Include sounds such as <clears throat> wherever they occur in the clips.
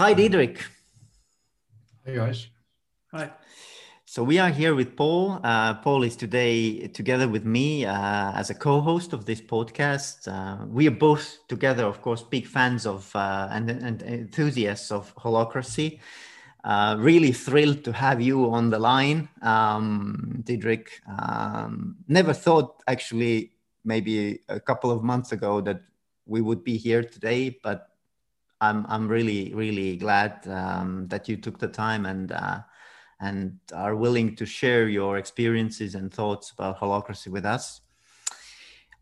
Hi, Diederik. Hey, guys. Hi. So we are here with Paul. Uh, Paul is today together with me uh, as a co-host of this podcast. Uh, we are both together, of course, big fans of uh, and, and, enthusiasts of holacracy. Uh, really thrilled to have you on the line, um, Diederik. Um, never thought, actually, maybe a couple of months ago that we would be here today, but I'm I'm really really glad um, that you took the time and uh, and are willing to share your experiences and thoughts about holacracy with us.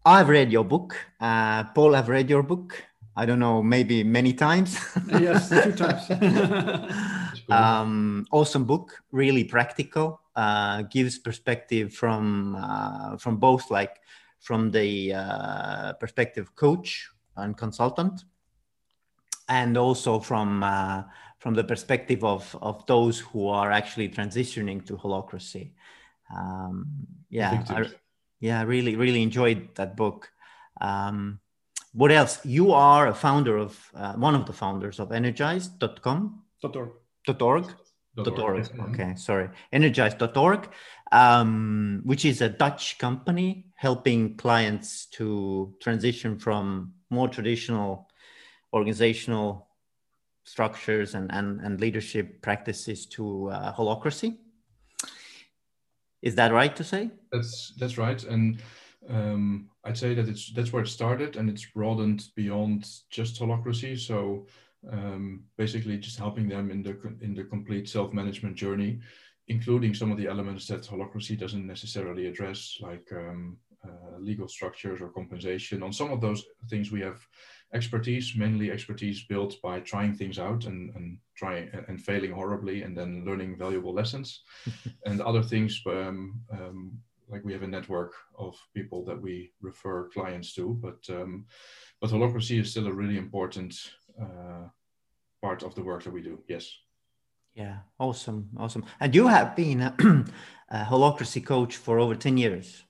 I've read your book, uh, Paul. I've read your book. I don't know, maybe many times. <laughs> yes, two times. <laughs> um, awesome book, really practical. Uh, gives perspective from uh, from both like from the uh, perspective coach and consultant and also from uh, from the perspective of of those who are actually transitioning to holacracy. Um, yeah, I, yeah, really, really enjoyed that book. Um, what else? You are a founder of uh, one of the founders of Energize.com. Dot org. Dot org. Dot org. Mm-hmm. Okay, sorry. Energize.org, um, which is a Dutch company helping clients to transition from more traditional organizational structures and, and, and leadership practices to uh, holacracy. Is that right to say? That's that's right, and um, I'd say that it's that's where it started, and it's broadened beyond just holacracy. So um, basically, just helping them in the in the complete self management journey, including some of the elements that holacracy doesn't necessarily address, like um, uh, legal structures or compensation. On some of those things, we have expertise, mainly expertise built by trying things out and, and trying and failing horribly and then learning valuable lessons. <laughs> and other things, um, um, like we have a network of people that we refer clients to, but um, but holacracy is still a really important uh, part of the work that we do. Yes. Yeah, awesome, awesome. And you have been a, <clears throat> a holacracy coach for over ten years.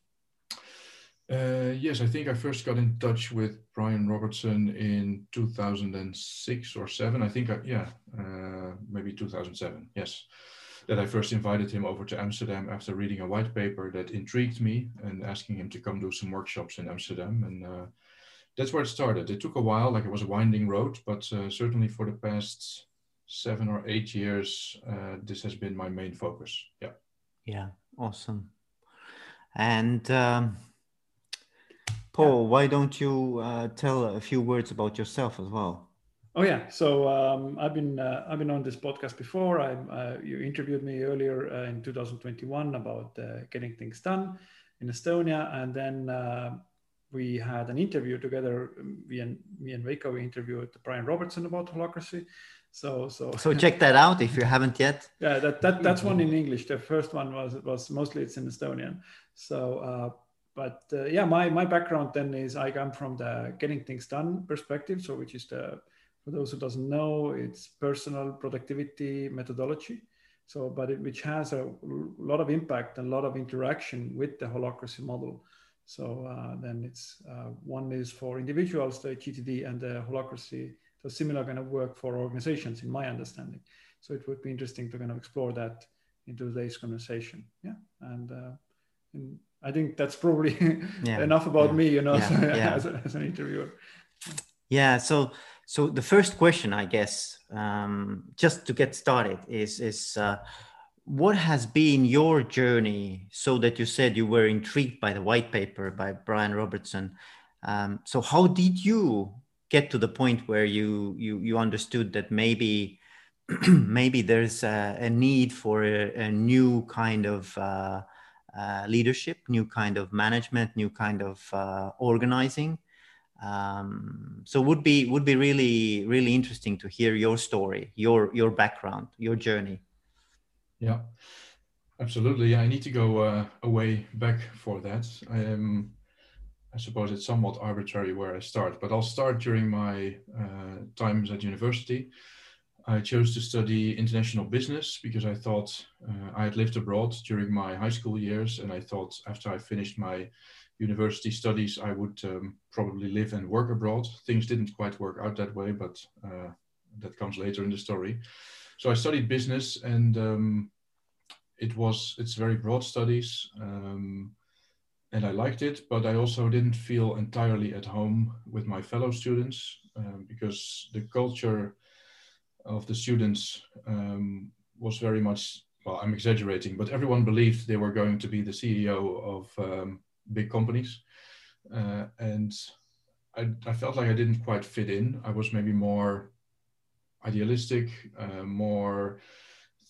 Uh, yes, I think I first got in touch with Brian Robertson in 2006 or seven. I think, I, yeah, uh, maybe 2007. Yes, that I first invited him over to Amsterdam after reading a white paper that intrigued me and asking him to come do some workshops in Amsterdam. And uh, that's where it started. It took a while, like it was a winding road, but uh, certainly for the past seven or eight years, uh, this has been my main focus. Yeah. Yeah, awesome. And um Paul, yeah. why don't you uh, tell a few words about yourself as well? Oh yeah, so um, I've been uh, I've been on this podcast before. I uh, you interviewed me earlier uh, in 2021 about uh, getting things done in Estonia, and then uh, we had an interview together. Me and me and Veiko we interviewed Brian Robertson about holacracy. So so so check that out if you haven't yet. yeah, that, that that's one in English. The first one was was mostly it's in Estonian. So but uh, yeah, my my background then is I come from the getting things done perspective. So which is the for those who doesn't know, it's personal productivity methodology. So, but it, which has a lot of impact and a lot of interaction with the holacracy model. So uh, then it's uh, one is for individuals, the GTD, and the holacracy, the similar kind of work for organizations, in my understanding. So it would be interesting to kind of explore that in today's conversation. Yeah, and uh, in, I think that's probably <laughs> yeah. enough about yeah. me, you know, yeah. <laughs> as, a, as, an interviewer. Yeah. So, so the first question, I guess, um, just to get started, is is uh, what has been your journey? So that you said you were intrigued by the white paper by Brian Robertson. Um, so, how did you get to the point where you you you understood that maybe <clears throat> maybe there's a, a need for a, a, new kind of uh, uh, leadership, new kind of management, new kind of uh, organizing. Um, so would be would be really really interesting to hear your story, your your background, your journey. Yeah, absolutely. I need to go uh, away back for that. I am. I suppose it's somewhat arbitrary where I start, but I'll start during my uh, times at university. I chose to study international business because I thought uh, I had lived abroad during my high school years, and I thought after I finished my university studies, I would um, probably live and work abroad. Things didn't quite work out that way, but uh, that comes later in the story. So I studied business, and um, it was it's very broad studies, um, and I liked it. But I also didn't feel entirely at home with my fellow students um, because the culture of the students um, was very much well. I'm exaggerating, but everyone believed they were going to be the CEO of um, big companies, uh, and I, I, felt like I didn't quite fit in. I was maybe more idealistic, uh, more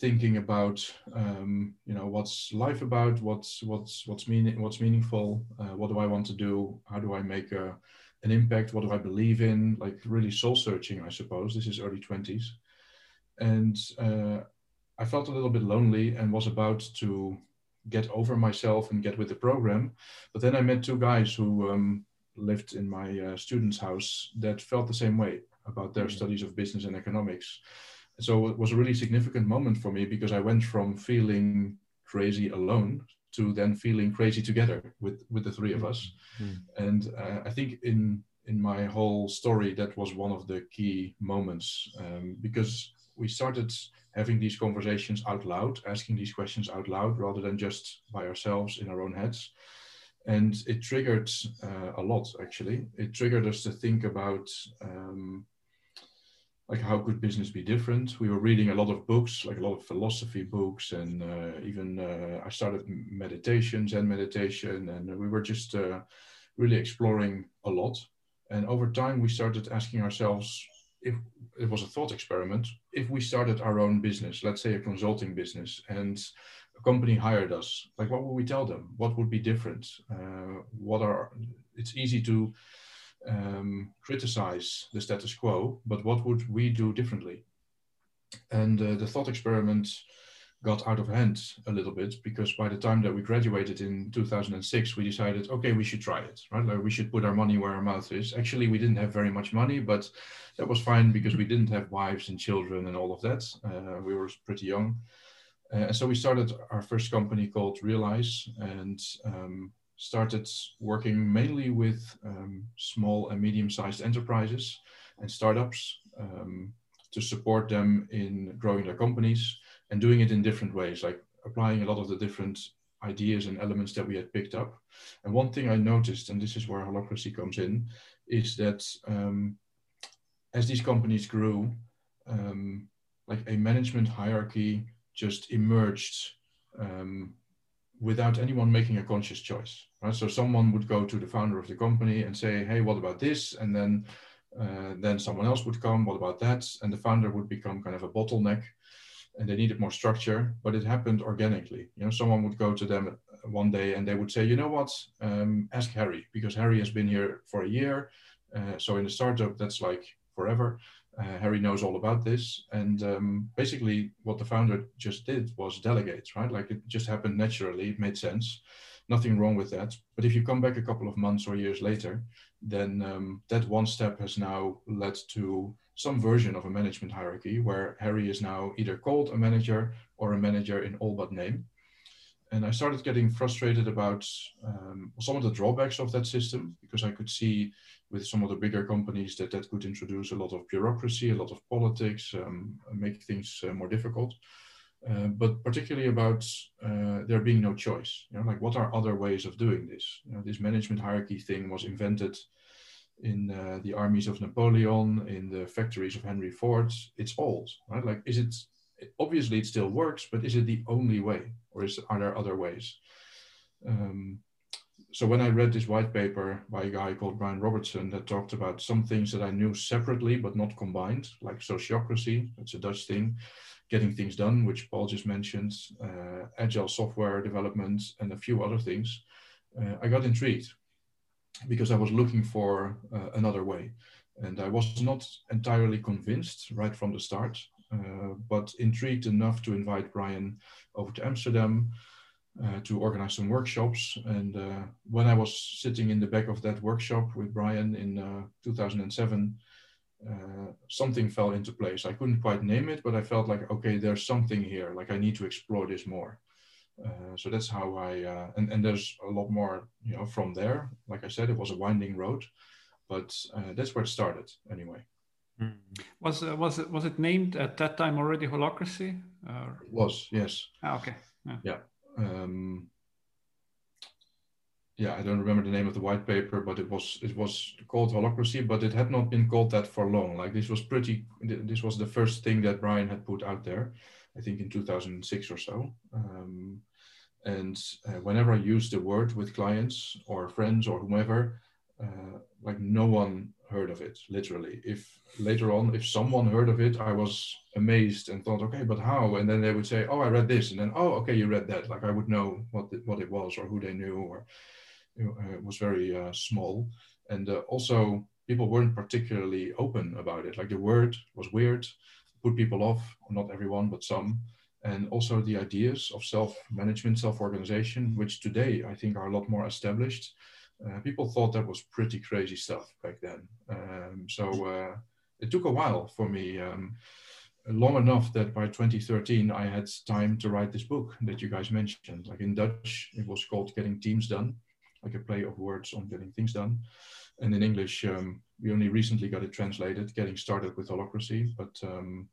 thinking about um, you know what's life about, what's what's what's meaning, what's meaningful, uh, what do I want to do, how do I make a, an impact, what do I believe in, like really soul searching, I suppose. This is early twenties, and uh, I felt a little bit lonely and was about to get over myself and get with the program. But then I met two guys who um, lived in my uh, student's house that felt the same way about their mm. studies of business and economics. So it was a really significant moment for me because I went from feeling crazy alone to then feeling crazy together with with the three of us. Mm. And uh, I think in in my whole story that was one of the key moments um, because we started having these conversations out loud, asking these questions out loud rather than just by ourselves in our own heads. And it triggered uh, a lot, actually. It triggered us to think about um, like how could business be different we were reading a lot of books like a lot of philosophy books and uh, even uh, i started meditations and meditation and we were just uh, really exploring a lot and over time we started asking ourselves if it was a thought experiment if we started our own business let's say a consulting business and a company hired us like what would we tell them what would be different uh, what are it's easy to um, criticize the status quo, but what would we do differently? And uh, the thought experiment got out of hand a little bit because by the time that we graduated in 2006, we decided, okay, we should try it, right? Like we should put our money where our mouth is. Actually, we didn't have very much money, but that was fine because we didn't have wives and children and all of that. Uh, we were pretty young. Uh, and so we started our first company called Realize, and um, started working mainly with um, small and medium-sized enterprises and startups um, to support them in growing their companies and doing it in different ways, like applying a lot of the different ideas and elements that we had picked up. And one thing I noticed, and this is where holacracy comes in, is that um, as these companies grew, um, like a management hierarchy just emerged um, without anyone making a conscious choice. Right? So someone would go to the founder of the company and say, "Hey, what about this?" And then uh, then someone else would come, "What about that?" And the founder would become kind of a bottleneck, and they needed more structure. But it happened organically. You know, someone would go to them one day and they would say, "You know what? Um, ask Harry because Harry has been here for a year. Uh, so in a startup, that's like forever." Uh, Harry knows all about this. And um, basically, what the founder just did was delegate, right? Like it just happened naturally, it made sense. Nothing wrong with that. But if you come back a couple of months or years later, then um, that one step has now led to some version of a management hierarchy where Harry is now either called a manager or a manager in all but name. And I started getting frustrated about um, some of the drawbacks of that system because I could see with some of the bigger companies that that could introduce a lot of bureaucracy, a lot of politics, um, make things uh, more difficult. Uh, but particularly about uh, there being no choice. You know, like what are other ways of doing this? You know, this management hierarchy thing was invented in uh, the armies of Napoleon, in the factories of Henry Ford. It's old, right? Like, is it obviously it still works, but is it the only way, or is are there other ways? Um, so when I read this white paper by a guy called Brian Robertson that talked about some things that I knew separately but not combined, like sociocracy, that's a Dutch thing, getting things done, which Paul just mentioned, uh, agile software development, and a few other things, uh, I got intrigued because I was looking for uh, another way. And I was not entirely convinced right from the start, uh, but intrigued enough to invite Brian over to Amsterdam uh, to organize some workshops. And uh, when I was sitting in the back of that workshop with Brian in uh, 2007, uh, something fell into place. I couldn't quite name it, but I felt like, okay, there's something here. Like I need to explore this more. Uh, so that's how I, uh, and, and there's a lot more, you know, from there. Like I said, it was a winding road, but that's where it started anyway. Mm. Was uh, was it was it named at that time already Holacracy? Or? It was yes. Ah, okay. Yeah. yeah. Um, yeah, I don't remember the name of the white paper, but it was it was called Holacracy, but it had not been called that for long. Like this was pretty. This was the first thing that Brian had put out there, I think in 2006 or so. Um, and uh, whenever I use the word with clients or friends or whomever, uh, like no one heard of it. Literally, if later on, if someone heard of it, I was amazed and thought, okay, but how? And then they would say, oh, I read this, and then oh, okay, you read that. Like I would know what the, what it was or who they knew or was very uh, small, and uh, also people weren't particularly open about it. Like the word was weird, put people off. Not everyone, but some. And also the ideas of self-management, self-organization, which today I think are a lot more established. Uh, people thought that was pretty crazy stuff back then. Um, so uh, it took a while for me, um, long enough that by 2013 I had time to write this book that you guys mentioned. Like in Dutch, it was called Getting Teams Done like a play of words on getting things done. And in English, um, we only recently got it translated, getting started with holacracy. But um,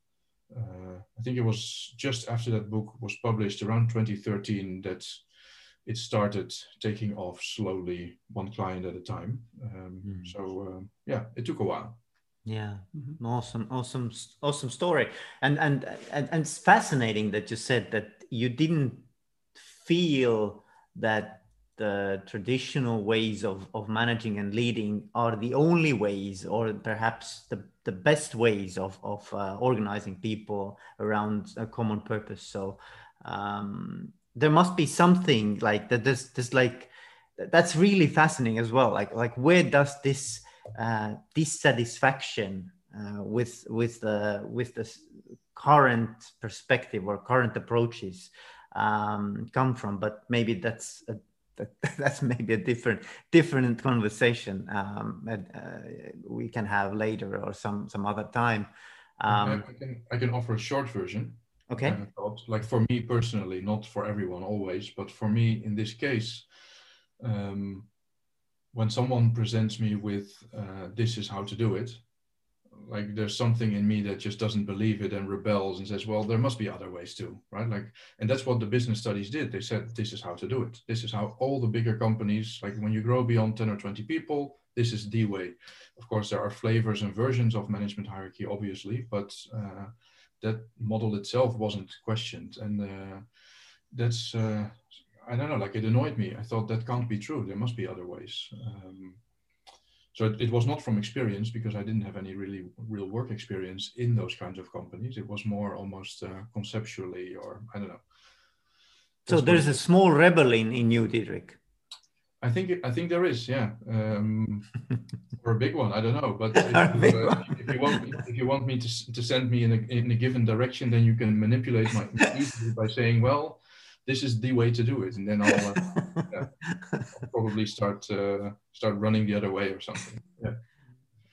uh, I think it was just after that book was published around 2013 that it started taking off slowly, one client at a time. Um, mm. So uh, yeah, it took a while. Yeah, mm-hmm. awesome, awesome, awesome story, and, and and and it's fascinating that you said that you didn't feel that the traditional ways of, of managing and leading are the only ways or perhaps the, the best ways of, of uh, organizing people around a common purpose. So um, there must be something like that there's, there's like that's really fascinating as well. Like like where does this uh, dissatisfaction uh, with with the with the current perspective or current approaches um, come from? But maybe that's a that, <laughs> that's maybe a different different conversation um, that uh, we can have later or some some other time. Um, I, can I can offer a short version. Okay. Like for me personally, not for everyone always, but for me in this case, um, when someone presents me with uh, this is how to do it, like there's something in me that just doesn't believe it and rebels and says well there must be other ways too right? Like and that's what the business studies did. They said this is how to do it. This is how all the bigger companies like when you grow beyond 10 or 20 people this is the way. Of course there are flavors and versions of management hierarchy obviously but uh, that model itself wasn't questioned. And uh, that's uh, i don't know like it annoyed me. I thought that can't be true. There must be other ways. Um, so it, it, was not from experience because I didn't have any really real work experience in those kinds of companies. It was more almost uh, conceptually, or I don't know. So there's a small rebel in, in you, Diederik. I think I think there is, yeah, um, <laughs> or a big one. I don't know, but <laughs> if, you, uh, if you want if you want me to, to send me in a, in a given direction, then you can manipulate my easily by saying, well, this is the way to do it, and then I'll, uh, <laughs> yeah, I'll probably start uh, start running the other way or something. Yeah.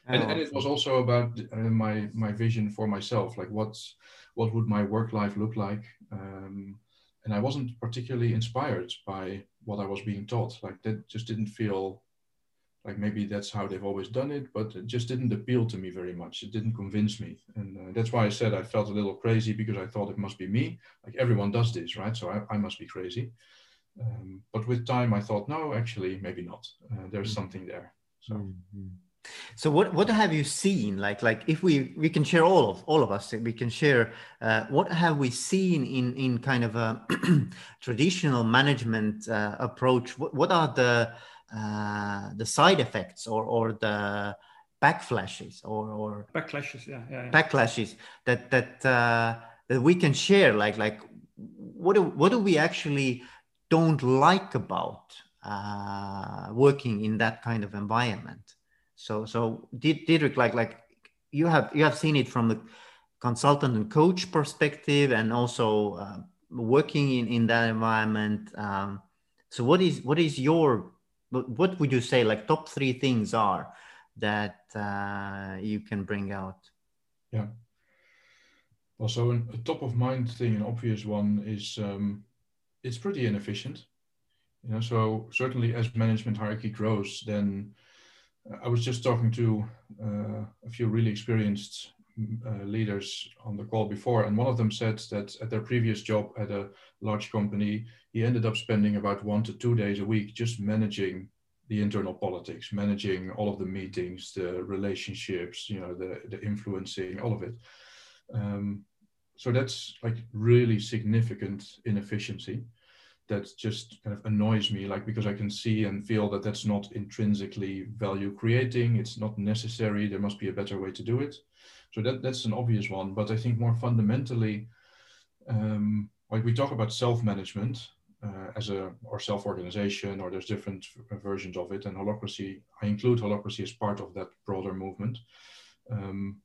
And, and it was also about uh, my my vision for myself, like what's what would my work life look like, um, and I wasn't particularly inspired by what I was being taught. Like that just didn't feel like maybe that's how they've always done it, but it just didn't appeal to me very much. It didn't convince me. And uh, that's why I said I felt a little crazy because I thought it must be me. Like everyone does this, right? So I, I must be crazy. Um, but with time, I thought, no, actually, maybe not. Uh, there's mm-hmm. something there. So. Mm-hmm. So what what have you seen? Like like if we we can share all of all of us we can share uh, what have we seen in in kind of a <clears throat> traditional management uh, approach? What what are the uh, the side effects or or the backflashes or or backlashes yeah, yeah, yeah. backlashes that that uh, that we can share like like what do what do we actually don't like about uh, working in that kind of environment so so Diederik like like you have you have seen it from the consultant and coach perspective and also uh, working in in that environment um, so what is what is your but what would you say like top three things are that uh, you can bring out? Yeah. Well so an, a top of mind thing an obvious one is um, it's pretty inefficient. You know so certainly as management hierarchy grows then I was just talking to uh, a few really experienced uh, leaders on the call before, and one of them said that at their previous job at a large company, he ended up spending about one to two days a week just managing the internal politics, managing all of the meetings, the relationships, you know, the the influencing, all of it. Um, so that's like really significant inefficiency that just kind of annoys me like because i can see and feel that that's not intrinsically value creating. It's not necessary. There must be a better way to do it so that that's an obvious one but i think more fundamentally um, like we talk about self-management uh, as a or self-organization or there's different versions of it and holacracy, i include holacracy as part of that broader movement. Um,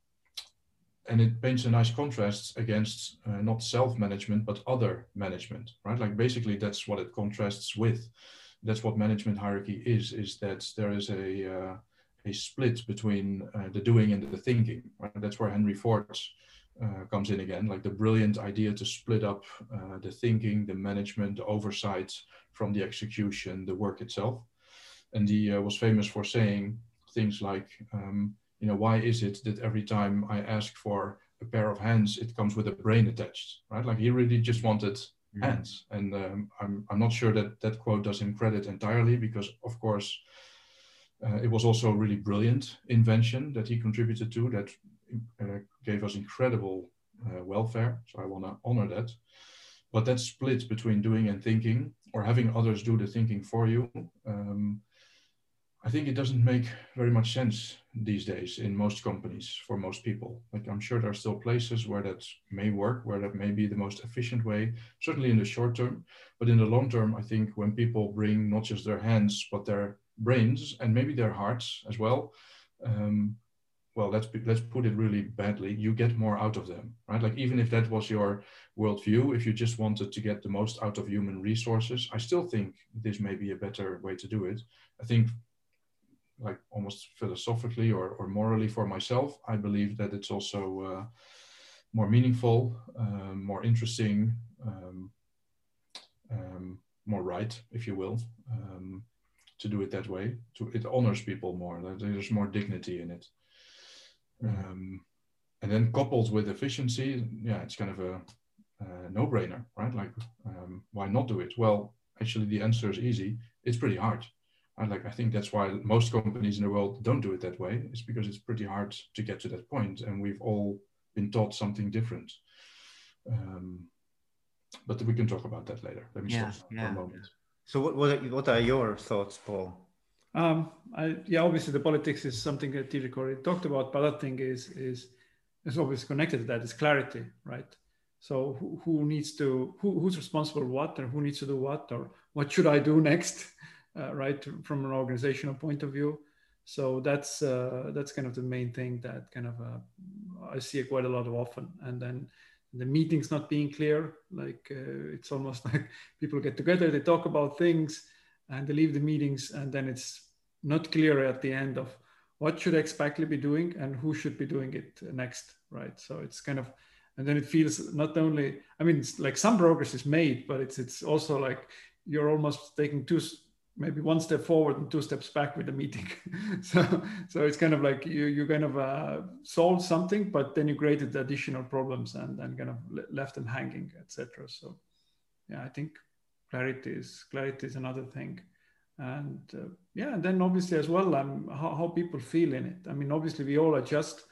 and it paints a nice contrast against uh, not self-management but other management right? Like basically that's what it contrasts with. That's what management hierarchy is is that there is a uh, a split between uh, the doing and the thinking right that's where henry ford uh, comes in again like the brilliant idea to split up uh, the thinking the management the oversight from the execution the work itself and he uh, was famous for saying things like um, you know, why is it that every time I ask for a pair of hands, it comes with a brain attached, right? Like he really just wanted mm-hmm. hands. And um, I'm, I'm not sure that that quote does him credit entirely because, of course, uh, it was also a really brilliant invention that he contributed to that uh, gave us incredible uh, welfare. So I want to honor that. But that split between doing and thinking, or having others do the thinking for you, um, I think it doesn't make very much sense these days in most companies for most people. Like I'm sure there are still places where that may work, where that may be the most efficient way, certainly in the short term. But in the long term, I think when people bring not just their hands, but their brains and maybe their hearts as well, um, well, let's be, let's put it really badly. You get more out of them, right? Like even if that was your worldview, if you just wanted to get the most out of human resources, I still think this may be a better way to do it. I think like almost philosophically or, or morally for myself, I believe that it's also uh, more meaningful, uh, more interesting, um, um, more right, if you will, um, to do it that way. To it honors people more. There's more dignity in it. Um, and then coupled with efficiency, yeah, it's kind of a, a no-brainer, right? Like, um, why not do it? Well, actually, the answer is easy. It's pretty hard I like I think that's why most companies in the world don't do it that way. It's because it's pretty hard to get to that point, and we've all been taught something different. Um, but we can talk about that later. Let me yeah, stop yeah. for a moment. So, what what are, what are your thoughts, Paul? Um, I, yeah, obviously the politics is something that already talked about, but other thing is is is obviously connected to that is clarity, right? So who, who needs to who, who's responsible what and who needs to do what or what should I do <laughs> next? uh, right from an organizational point of view so that's uh, that's kind of the main thing that kind of uh, i see quite a lot of often and then the meetings not being clear like uh, it's almost <laughs> like people get together they talk about things and they leave the meetings and then it's not clear at the end of what should I exactly be doing and who should be doing it next right? So it's kind of and then it feels not only i mean like some progress is made but it's it's also like you're almost taking two maybe one step forward and two steps back with the meeting. <laughs> so, so it's kind of like you, you kind of uh, solved something, but then you created additional problems and, and kind of left them hanging, etc. So, yeah, I think clarity is clarity is another thing, and uh, yeah, and then obviously as well, um, how, how people feel in it. I mean, obviously we all adjust.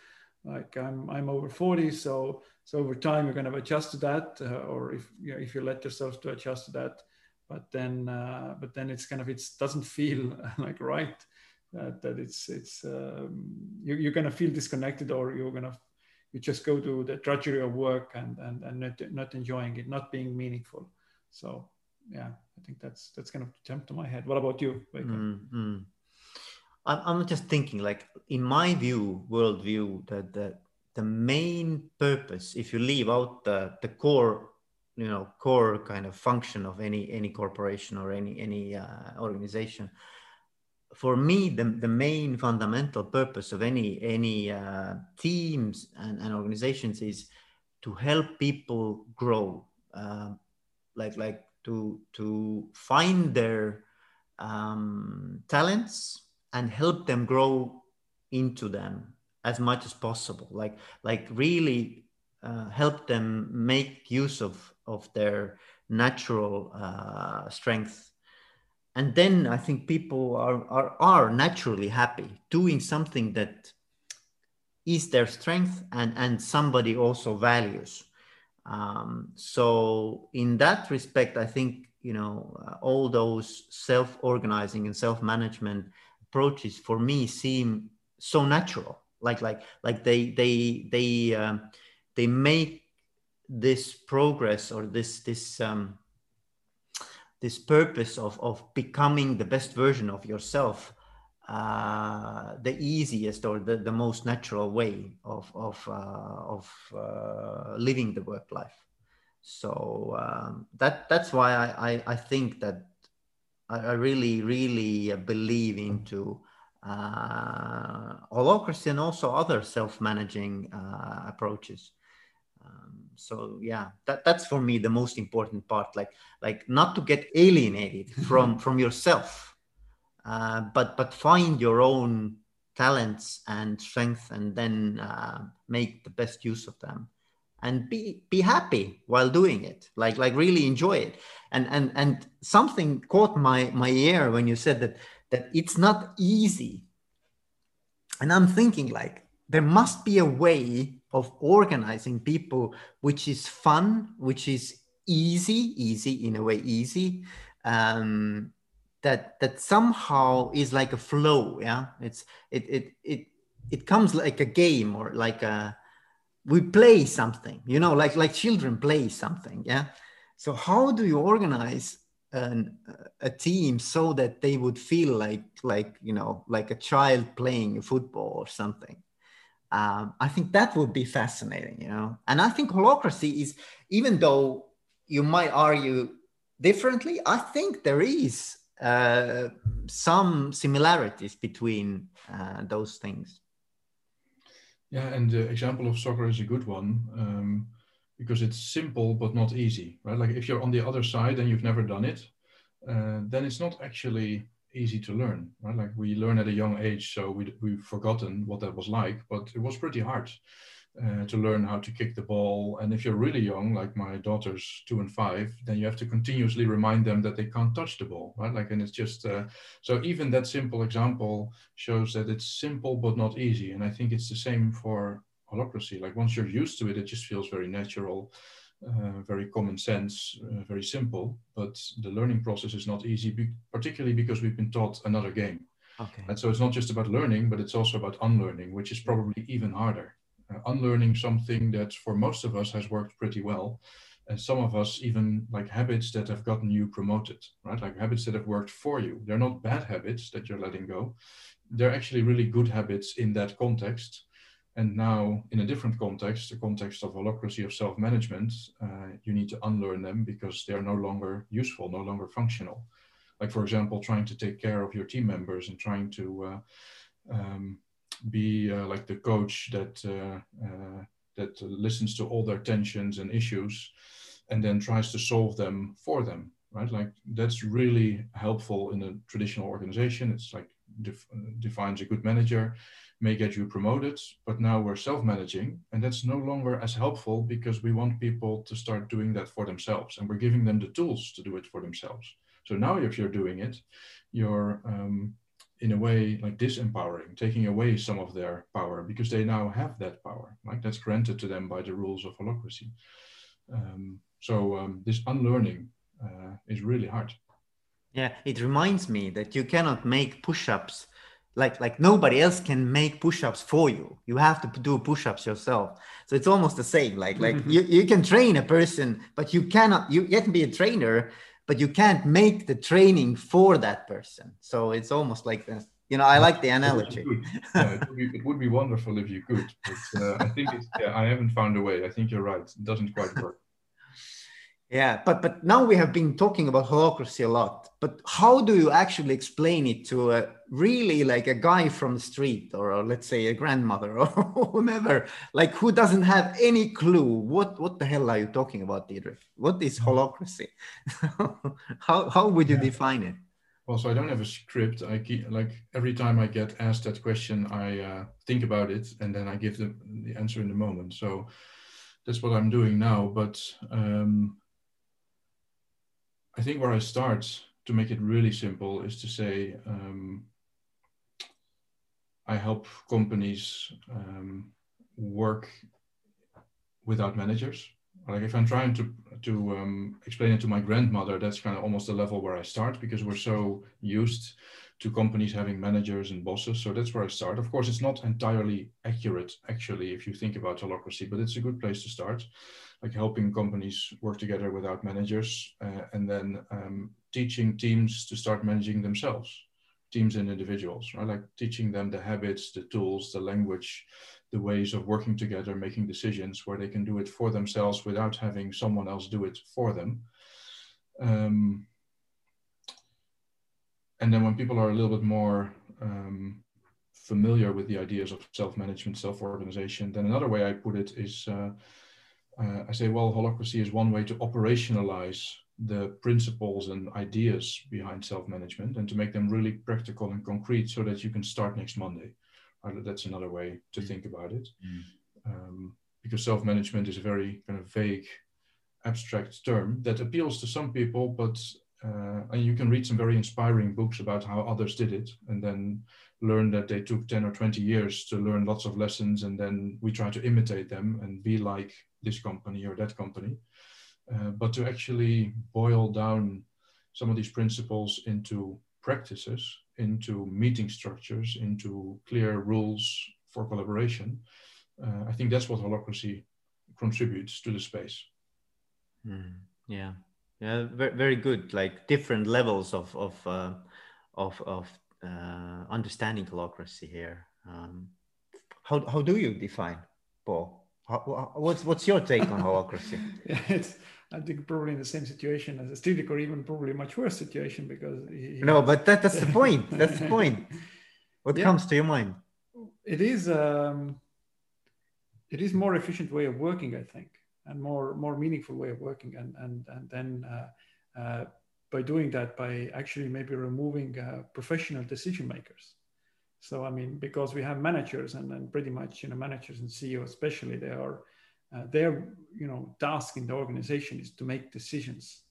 Like I'm, I'm over 40, so so over time you're kind of adjust to that, uh, or if you know, if you let yourself to adjust to that but then uh, but then it's kind of it doesn't feel <laughs> like right uh, that it's it's um, you, you're gonna feel disconnected or you're gonna you just go to the drudgery of work and and, and not, not enjoying it not being meaningful. So yeah i think that's that's kind of jump to my head. What about you mm-hmm. I'm, I'm just thinking like in my view worldview that the, the main purpose if you leave out the, the core you know core kind of function of any any corporation or any any uh, organization. For me the, the main fundamental purpose of any any uh, teams and, and organizations is to help people grow uh, like like to to find their um, talents and help them grow into them as much as possible. Like like really uh, help them make use of of their natural uh, strength. And then i think people are, are are naturally happy doing something that is their strength and and somebody also values. Um, so in that respect i think you know uh, all those self-organizing and self-management approaches for me seem so natural. Like like like they they they um, they make this progress or this this um, this purpose of of becoming the best version of yourself uh, the easiest or the, the most natural way of of uh, of uh, living the work life so um, that that's why I, I, I think that I, really really believe into uh, holacracy and also other self-managing uh, approaches. Um, so yeah, that, that's for me the most important part. Like like not to get alienated <laughs> from from yourself, uh, but but find your own talents and strength, and then uh, make the best use of them, and be be happy while doing it. Like like really enjoy it. And and and something caught my my ear when you said that that it's not easy. And I'm thinking like there must be a way of organizing people which is fun, which is easy, easy in a way, easy. Um, that that somehow is like a flow. Yeah, it's it it it it comes like a game or like a we play something. You know, like like children play something. Yeah. So how do you organize an, a team so that they would feel like like you know like a child playing football or something um, i think that would be fascinating you know and i think holacracy is even though you might argue differently i think there is uh, some similarities between uh, those things yeah and the example of soccer is a good one um, because it's simple but not easy, right? Like if you're on the other side and you've never done it, uh, then it's not actually easy to learn, right? Like we learn at a young age, so we, we've forgotten what that was like, but it was pretty hard uh, to learn how to kick the ball. And if you're really young, like my daughter's two and five, then you have to continuously remind them that they can't touch the ball, right? Like, and it's just, uh, so even that simple example shows that it's simple but not easy. And I think it's the same for holacracy. Like once you're used to it, it just feels very natural, uh, very common sense, uh, very simple. But the learning process is not easy, be- particularly because we've been taught another game. Okay. And so it's not just about learning, but it's also about unlearning, which is probably even harder. Uh, unlearning something that for most of us has worked pretty well. And some of us even like habits that have gotten you promoted, right? Like habits that have worked for you. They're not bad habits that you're letting go. They're actually really good habits in that context and now, in a different context, the context of holacracy of self management, uh, you need to unlearn them because they are no longer useful, no longer functional. Like, for example, trying to take care of your team members and trying to uh, um, be uh, like the coach that, uh, uh, that listens to all their tensions and issues and then tries to solve them for them, right? Like, that's really helpful in a traditional organization. It's like def- defines a good manager may get you promoted, but now we're self-managing and that's no longer as helpful because we want people to start doing that for themselves and we're giving them the tools to do it for themselves. So now if you're doing it, you're um, in a way like disempowering, taking away some of their power because they now have that power, like that's granted to them by the rules of holacracy. Um, so um, this unlearning uh, is really hard. Yeah, it reminds me that you cannot make push-ups like like nobody else can make push-ups for you. You have to do push-ups yourself. So it's almost the same like like you, you can train a person but you cannot you, you can be a trainer but you can't make the training for that person. So it's almost like the you know i like the analogy. <laughs> yeah, it, would be, it, would be, wonderful if you could but uh, i think it's yeah, i haven't found a way. I think you're right. It doesn't quite work yeah, but but now we have been talking about holacracy a lot. But how do you actually explain it to a really like a guy from the street, or, or let's say a grandmother or <laughs> whomever, like who doesn't have any clue what what the hell are you talking about, Diederik? What is holacracy? <laughs> how how would you yeah. define it? Well, so I don't have a script. I keep like every time I get asked that question, I uh, think about it and then I give the, the answer in the moment. So that's what I'm doing now. But um, I think where I start to make it really simple is to say um, I help companies um, work without managers. Like if I'm trying to to um, explain it to my grandmother, that's kind of almost the level where I start because we're so used to companies having managers and bosses. So that's where I start. Of course, it's not entirely accurate actually if you think about holacracy, but it's a good place to start. Like helping companies work together without managers, uh, and then um, teaching teams to start managing themselves teams and individuals, right? Like teaching them the habits, the tools, the language, the ways of working together, making decisions where they can do it for themselves without having someone else do it for them. Um, and then when people are a little bit more um, familiar with the ideas of self-management, self-organization, then another way I put it is uh, uh, I say, well, holacracy is one way to operationalize the principles and ideas behind self-management and to make them really practical and concrete so that you can start next Monday. Uh, that's another way to mm. think about it. Mm. Um, because self-management is a very kind of vague, abstract term that appeals to some people, but uh, and you can read some very inspiring books about how others did it and then learn that they took 10 or 20 years to learn lots of lessons and then we try to imitate them and be like this company or that company. Uh, but to actually boil down some of these principles into practices, into meeting structures, into clear rules for collaboration, uh, I think that's what holacracy contributes to the space. Mm, yeah, yeah, very, very good. Like different levels of of uh, of of uh, understanding holacracy here. Um, how how do you define Paul? How, what's what's your take on holacracy? <laughs> yeah, it's I think probably in the same situation as a or even probably much worse situation because he, no, but that, that's the point. That's the <laughs> point. What yeah. comes to your mind? It is um, it is more efficient way of working, I think, and more more meaningful way of working, and and and then uh, uh, by doing that, by actually maybe removing uh, professional decision makers. So I mean, because we have managers and, and pretty much you know managers and ceo especially, they are uh, their you know task in the organization is to make decisions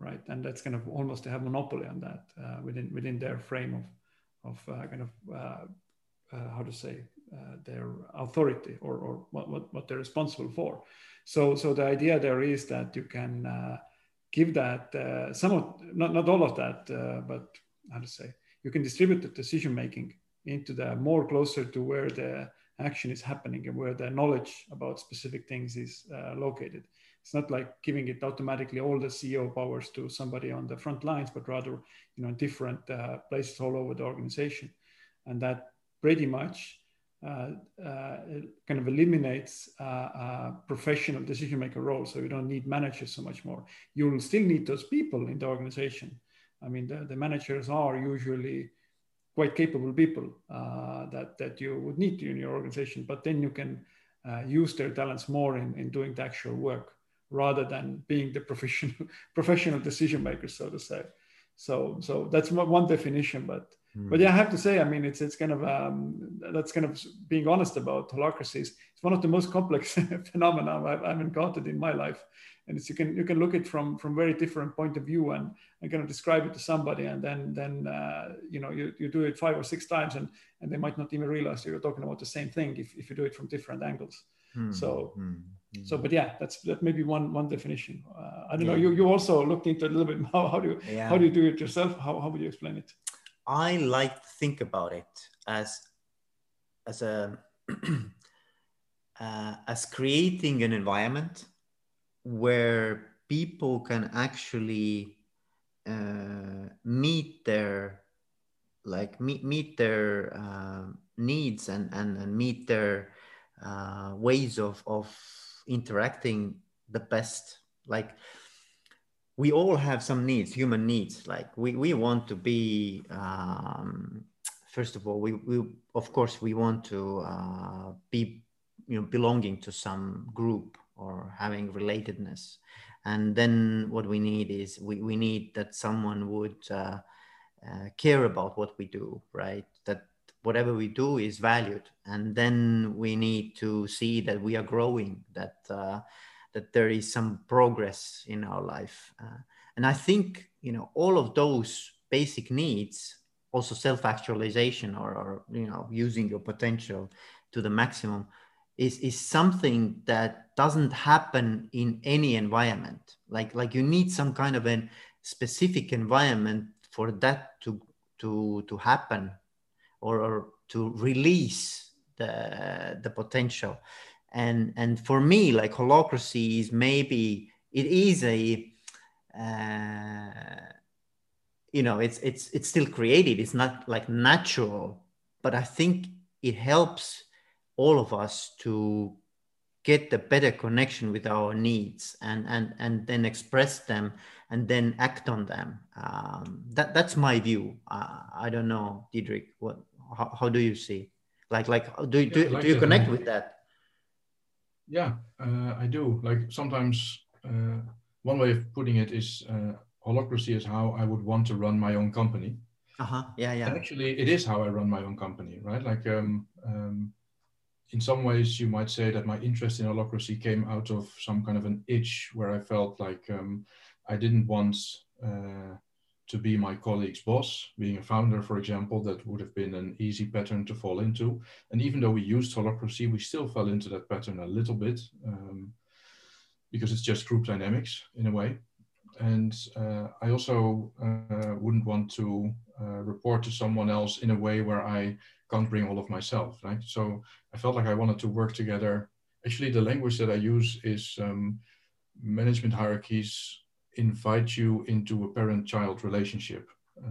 right? And that's kind of almost to have monopoly on that uh, within within their frame of of uh, kind of how to say their authority or, or what, what, what they're responsible for so so the idea there is that you can give that some of not, not all of that but how to say you can distribute the decision making into the more closer to where the action is happening and where the knowledge about specific things is uh, located. It's not like giving it automatically all the CEO powers to somebody on the front lines, but rather, you know, different uh, places all over the organization. And that pretty much uh, uh kind of eliminates uh, professional decision maker role. So you don't need managers so much more. You will still need those people in the organization. I mean, the, the managers are usually quite capable people uh, that that you would need in your organization. But then you can uh, use their talents more in, in doing the actual work rather than being the <laughs> professional professional decision makers, so to say. So so that's one definition. But. But yeah, I have to say, I mean, it's it's kind of um, that's kind of being honest about holacracies. It's one of the most complex <laughs> phenomena I've, I've encountered in my life and you can you can look at it from from very different point of view and and kind of describe it to somebody and then then uh, you know you, you do it five or six times and and they might not even realize you're talking about the same thing if, if you do it from different angles hmm. so hmm. so but yeah that's that may be one one definition uh, i don't yeah. know you you also looked into a little bit how, <laughs> how do you yeah. how do you do it yourself how, how would you explain it i like to think about it as as a <clears throat> uh, as creating an environment where people can actually uh, meet their like meet, meet their uh, needs and, and, and meet their uh, ways of, of interacting the best. Like we all have some needs human needs. Like we, we want to be um, first of all we, we of course we want to uh, be you know belonging to some group or having relatedness. And then what we need is we, we need that someone would uh, uh, care about what we do, right? That whatever we do is valued, and then we need to see that we are growing, that uh, that there is some progress in our life, uh, and I think you know all of those basic needs, also self-actualization or, or you know using your potential to the maximum, is is something that doesn't happen in any environment. Like like you need some kind of a specific environment for that to to to happen or, or to release the the potential and and for me like holacracy is maybe it is a uh, you know it's it's it's still created it's not like natural but i think it helps all of us to get the better connection with our needs and and and then express them and then act on them. Um, that that's my view. Uh, I don't know, Diederik. What? How, how do you see? Like like do do, yeah, like do you connect with that? Yeah, uh, I do. Like sometimes uh, one way of putting it is uh, holacracy is how I would want to run my own company. Uh huh. Yeah, yeah. And actually, it is how I run my own company, right? Like um, um, in some ways, you might say that my interest in holacracy came out of some kind of an itch where I felt like um, I didn't want uh, to be my colleague's boss. Being a founder, for example, that would have been an easy pattern to fall into. And even though we used holacracy, we still fell into that pattern a little bit um, because it's just group dynamics in a way. And uh, I also uh, wouldn't want to uh, report to someone else in a way where I can't bring all of myself, right? So I felt like I wanted to work together. Actually, the language that I use is um, management hierarchies invite you into a parent-child relationship.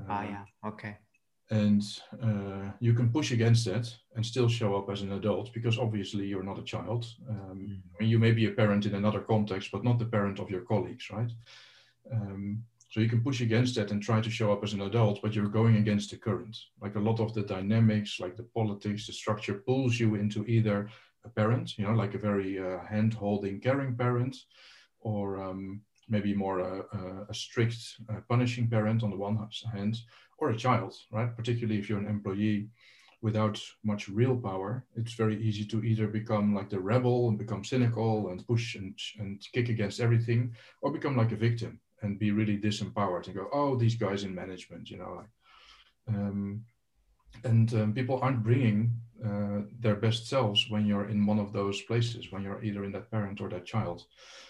ah, yeah. Okay. And uh, you can push against that and still show up as an adult because obviously you're not a child. Um, mm. I mean, you may be a parent in another context, but not the parent of your colleagues, right? Um, so you can push against that and try to show up as an adult, but you're going against the current. Like a lot of the dynamics, like the politics, the structure pulls you into either a parent, you know, like a very uh, hand-holding, caring parent, or um, maybe more a, a, strict uh, punishing parent on the one hand, or a child, right? Particularly if you're an employee without much real power, it's very easy to either become like the rebel and become cynical and push and, and kick against everything, or become like a victim and be really disempowered and go, oh, these guys in management, you know, like, um, and um, people aren't bringing uh, their best selves when you're in one of those places, when you're either in that parent or that child.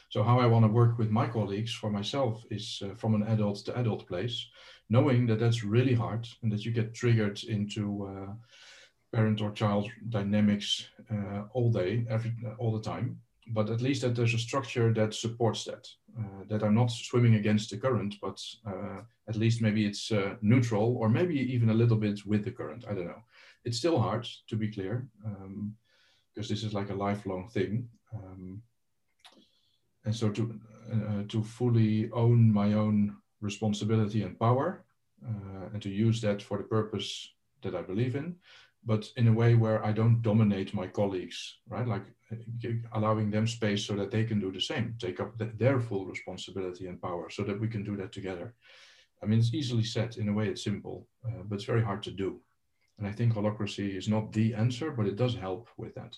So how I want to work with my colleagues for myself is uh, from an adult to adult place, knowing that that's really hard and that you get triggered into uh, parent or child dynamics uh, all day, every all the time. But at least that there's a structure that supports that. Uh, that I'm not swimming against the current, but at least maybe it's neutral or maybe even a little bit with the current. I don't know. It's still hard to be clear um, because this is like a lifelong thing. Um, and so to uh, to fully own my own responsibility and power uh, and to use that for the purpose that I believe in, but in a way where I don't dominate my colleagues, right? Like uh, allowing them space so that they can do the same, take up their full responsibility and power, so that we can do that together. I mean, it's easily said. In a way, it's simple, uh, but it's very hard to do. And I think holacracy is not the answer, but it does help with that.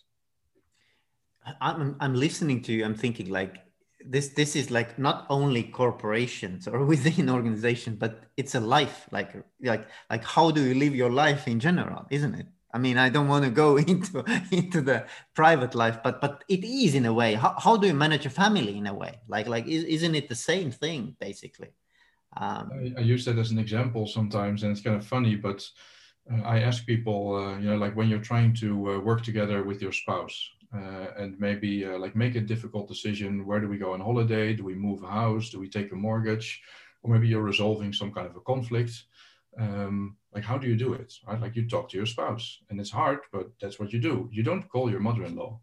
I'm, I'm listening to you. I'm thinking like this this is like not only corporations or <laughs> within organizations but it's a life like like like how do you live your life in general isn't it i mean i don't want to go <laughs> into into the private life but but it is in a way how, how do you manage a family in a way like like is, not it the same thing basically um, I, I, use that as an example sometimes and it's kind of funny but i ask people uh, you know like when you're trying to uh, work together with your spouse uh, and maybe uh, like make a difficult decision. Where do we go on holiday? Do we move a house? Do we take a mortgage? Or maybe you're resolving some kind of a conflict. Um, like how do you do it? Right? Like you talk to your spouse, and it's hard, but that's what you do. You don't call your mother-in-law,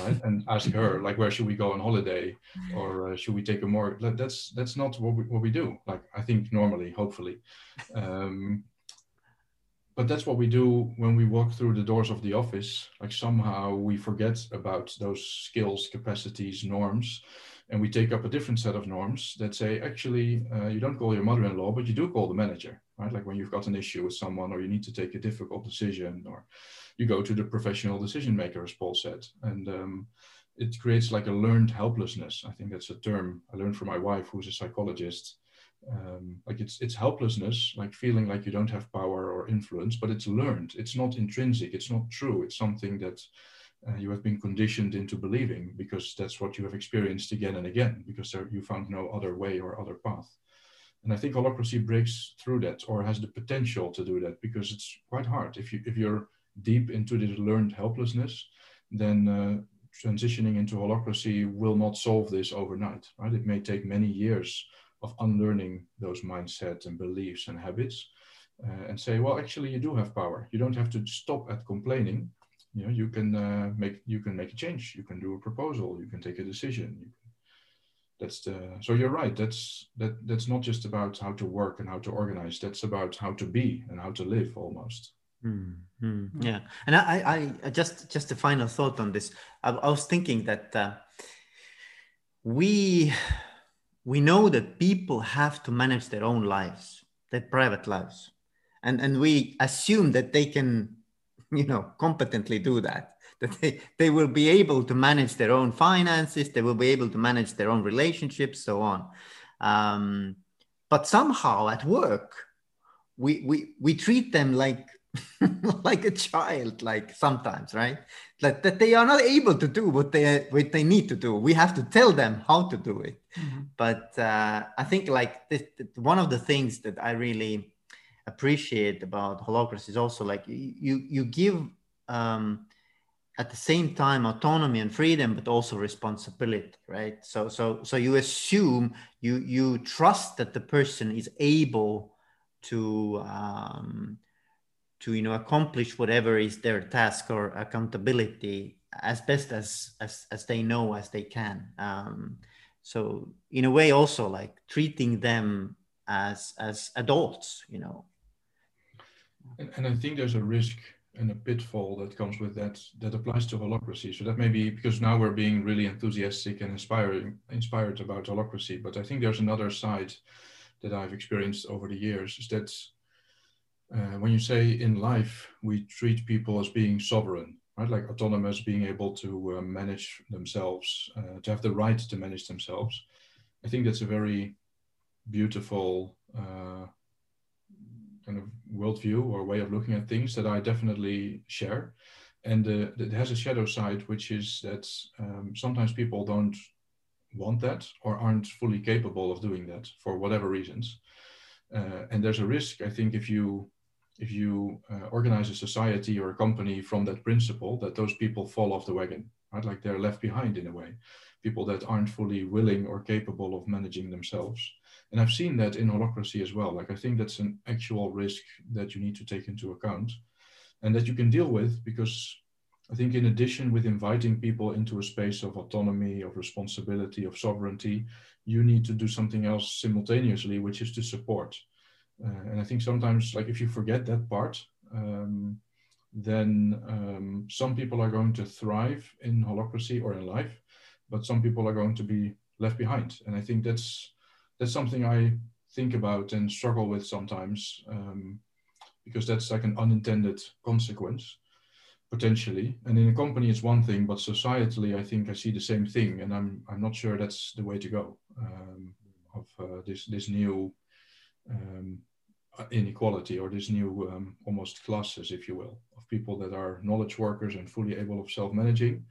right? and ask her like where should we go on holiday, or uh, should we take a more? That's that's not what we what we do. Like I think normally, hopefully. Um, but that's what we do when we walk through the doors of the office like somehow we forget about those skills capacities norms and we take up a different set of norms that say actually uh, you don't call your mother-in-law but you do call the manager right? Like when you've got an issue with someone or you need to take a difficult decision or you go to the professional decision maker, as Paul said. And um, it creates like a learned helplessness. I think that's a term I learned from my wife, who's a psychologist. Um, like it's it's helplessness, like feeling like you don't have power or influence, but it's learned. It's not intrinsic. It's not true. It's something that uh, you have been conditioned into believing because that's what you have experienced again and again because there, you found no other way or other path. And I think holacracy breaks through that or has the potential to do that because it's quite hard. If you if you're deep into this learned helplessness, then uh, transitioning into holacracy will not solve this overnight. Right? It may take many years of unlearning those mindsets and beliefs and habits, uh, and say, well, actually, you do have power. You don't have to stop at complaining. You know, you can uh, make you can make a change. You can do a proposal. You can take a decision that's the so you're right that's that that's not just about how to work and how to organize that's about how to be and how to live almost mm-hmm. yeah and I, I just just a final thought on this i, I was thinking that uh, we we know that people have to manage their own lives their private lives and and we assume that they can you know competently do that that they, they will be able to manage their own finances, they will be able to manage their own relationships, so on. Um, but somehow at work, we, we, we treat them like <laughs> like a child, like sometimes, right? Like that they are not able to do what they what they need to do. We have to tell them how to do it. Mm-hmm. But uh, I think like this, one of the things that I really appreciate about holacracy is also like you you give um, at the same time autonomy and freedom but also responsibility right so so so you assume you you trust that the person is able to um, to you know accomplish whatever is their task or accountability as best as as, as they know as they can. Um, so in a way also like treating them as as adults you know. And, and i think there's a risk and a pitfall that comes with that that applies to holacracy. So that may be because now we're being really enthusiastic and inspiring inspired about holacracy. But I think there's another side that I've experienced over the years is that uh, when you say in life we treat people as being sovereign, right, like autonomous, being able to uh, manage themselves, uh, to have the right to manage themselves. I think that's a very beautiful uh, kind of worldview or way of looking at things that I definitely share. And uh, it has a shadow side, which is that um, sometimes people don't want that or aren't fully capable of doing that for whatever reasons. Uh, and there's a risk, I think, if you if you uh, organize a society or a company from that principle, that those people fall off the wagon, right? Like they're left behind in a way. People that aren't fully willing or capable of managing themselves. And I've seen that in holacracy as well. Like I think that's an actual risk that you need to take into account and that you can deal with because I think in addition with inviting people into a space of autonomy, of responsibility, of sovereignty, you need to do something else simultaneously, which is to support. Uh, and I think sometimes like if you forget that part, um, then um, some people are going to thrive in holacracy or in life, but some people are going to be left behind. And I think that's that's something I think about and struggle with sometimes um, because that's like an unintended consequence potentially. And in a company, it's one thing, but societally, I think I see the same thing, and I'm I'm not sure that's the way to go. Um, of uh, this this new um, inequality or this new um, almost classes, if you will, of people that are knowledge workers and fully able of self-managing,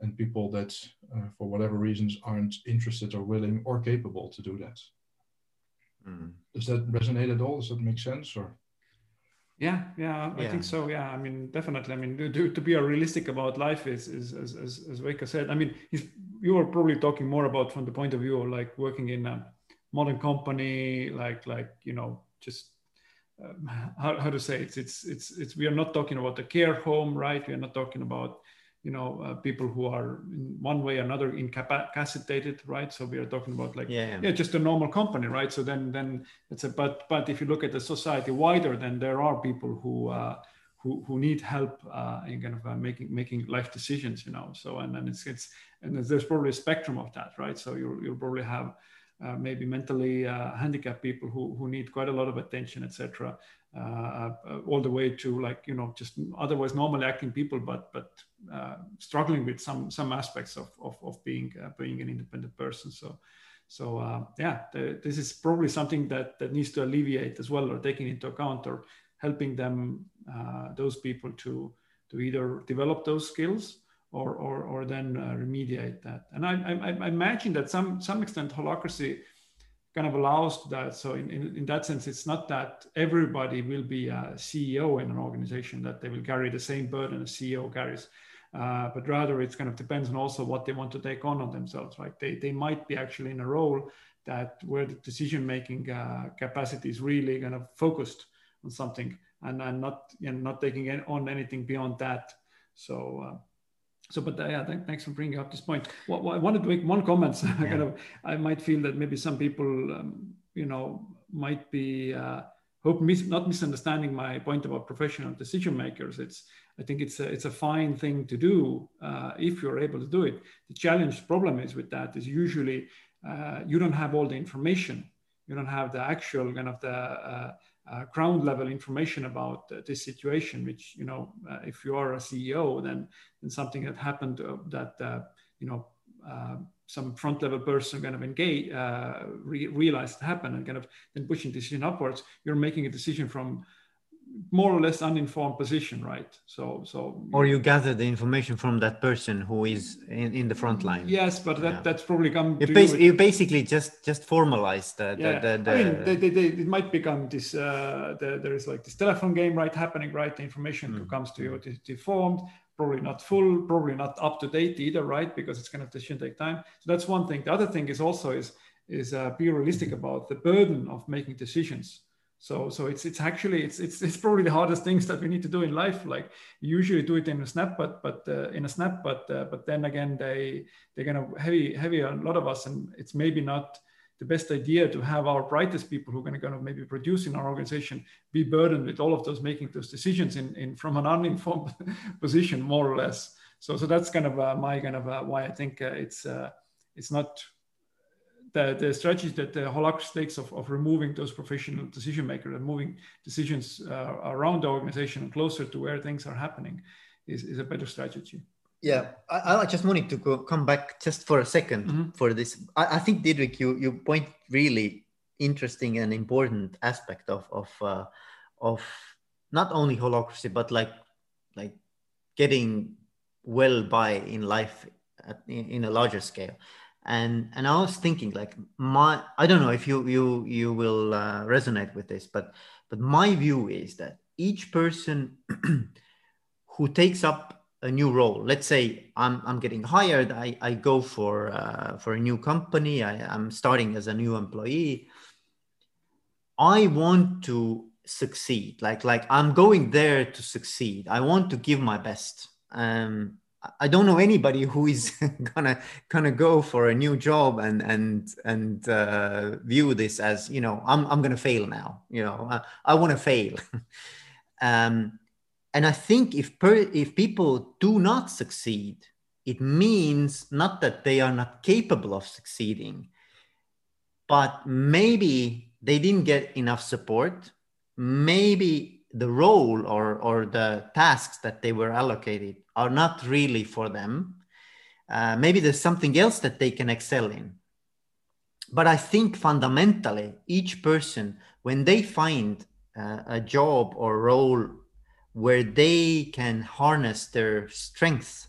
and people that, uh, for whatever reasons, aren't interested or willing or capable to do that. Mm. Does that resonate at all? Does that make sense? Or yeah, yeah, I yeah. think so. Yeah, I mean, definitely. I mean, to, to be realistic about life is, is as as, as Veiko said. I mean, you were probably talking more about from the point of view of like working in a modern company, like like you know, just um, how, how to say it? It's it's it's we are not talking about a care home, right? We are not talking about you know uh, people who are in one way or another incapacitated right so we are talking about like yeah. yeah just a normal company right so then then it's a but but if you look at the society wider then there are people who uh, who, who need help uh, in kind of uh, making making life decisions you know so and then it's it's and there's probably a spectrum of that right so you'll, you'll probably have uh, maybe mentally uh, handicapped people who, who need quite a lot of attention, etc. Uh, uh, all the way to like you know just otherwise normally acting people, but but uh, struggling with some some aspects of of, of being being an independent person. So. So yeah, the, this is probably something that, that needs to alleviate as well, or taking into account, or helping them those people to to either develop those skills or, or, or then uh, remediate that. And I, I, I, imagine that some, some extent holacracy kind of allows that. So in, in, in, that sense, it's not that everybody will be a CEO in an organization, that they will carry the same burden a CEO carries. Uh, but rather it's kind of depends on also what they want to take on on themselves, right? They, they might be actually in a role that where the decision making uh, capacity is really kind of focused on something and, and not you know, not taking on anything beyond that. So uh, so but uh, yeah thanks for bringing up this point. Well, well, i wanted to make one comment. <laughs> Yeah. kind of i might feel that maybe some people um, you know might be uh, hope mis- not misunderstanding my point about professional decision makers. It's i think it's a, it's a fine thing to do uh, if you're able to do it. The challenge problem is with that is usually uh, you don't have all the information. You don't have the actual kind of the uh, ground level information about uh, this situation which you know uh, if you are a ceo then then something that happened uh, that uh, you know uh, some front level person kind of engage re- realized happened and kind of then pushing decision upwards you're making a decision from more or less uninformed position right? So so or you gather the information from that person who is in, in the front line. Yes but that yeah. that's probably come you, bas- you, basically just just formalize the, yeah. the, the, i mean they, they, they, it might become this uh the, there is like this telephone game right happening right? The information mm. comes to you is deformed probably not full probably not up to date either right? Because it's going to decision take time. So that's one thing. The other thing is also is is uh, be realistic about the burden of making decisions so so it's it's actually it's it's it's probably the hardest things that we need to do in life. Like usually do it in a snap but but uh, in a snap but uh, but then again they they're gonna heavy heavy on a lot of us and it's maybe not the best idea to have our brightest people who are going to kind of maybe produce in our organization be burdened with all of those making those decisions in, in from an uninformed <laughs> position more or less. So so that's kind of uh, my kind of uh, why i think uh, it's uh, it's not the, the strategy that the Holacracy takes of, of removing those professional decision makers and moving decisions uh, around the organization and closer to where things are happening is, is a better strategy. Yeah, I, I just wanted to go, come back just for a 2nd mm-hmm. for this. I, I, think Diederik, you you point really interesting and important aspect of of uh, of not only holacracy but like like getting well by in life at, in, in a larger scale and and i was thinking like my i don't know if you you you will uh, resonate with this but but my view is that each person <clears throat> who takes up a new role let's say i'm i'm getting hired i i go for uh, for a new company i i'm starting as a new employee i want to succeed. Like like i'm going there to succeed. I want to give my best. Um I don't know anybody who is <laughs> gonna gonna go for a new job and and and uh, view this as you know I'm I'm gonna fail now. You know I, I want to fail, <laughs> um, and I think if per, if people do not succeed, it means not that they are not capable of succeeding, but maybe they didn't get enough support. Maybe the role or or the tasks that they were allocated are not really for them. Uh, maybe there's something else that they can excel in. But I think fundamentally, each person, when they find uh, a job or role where they can harness their strengths,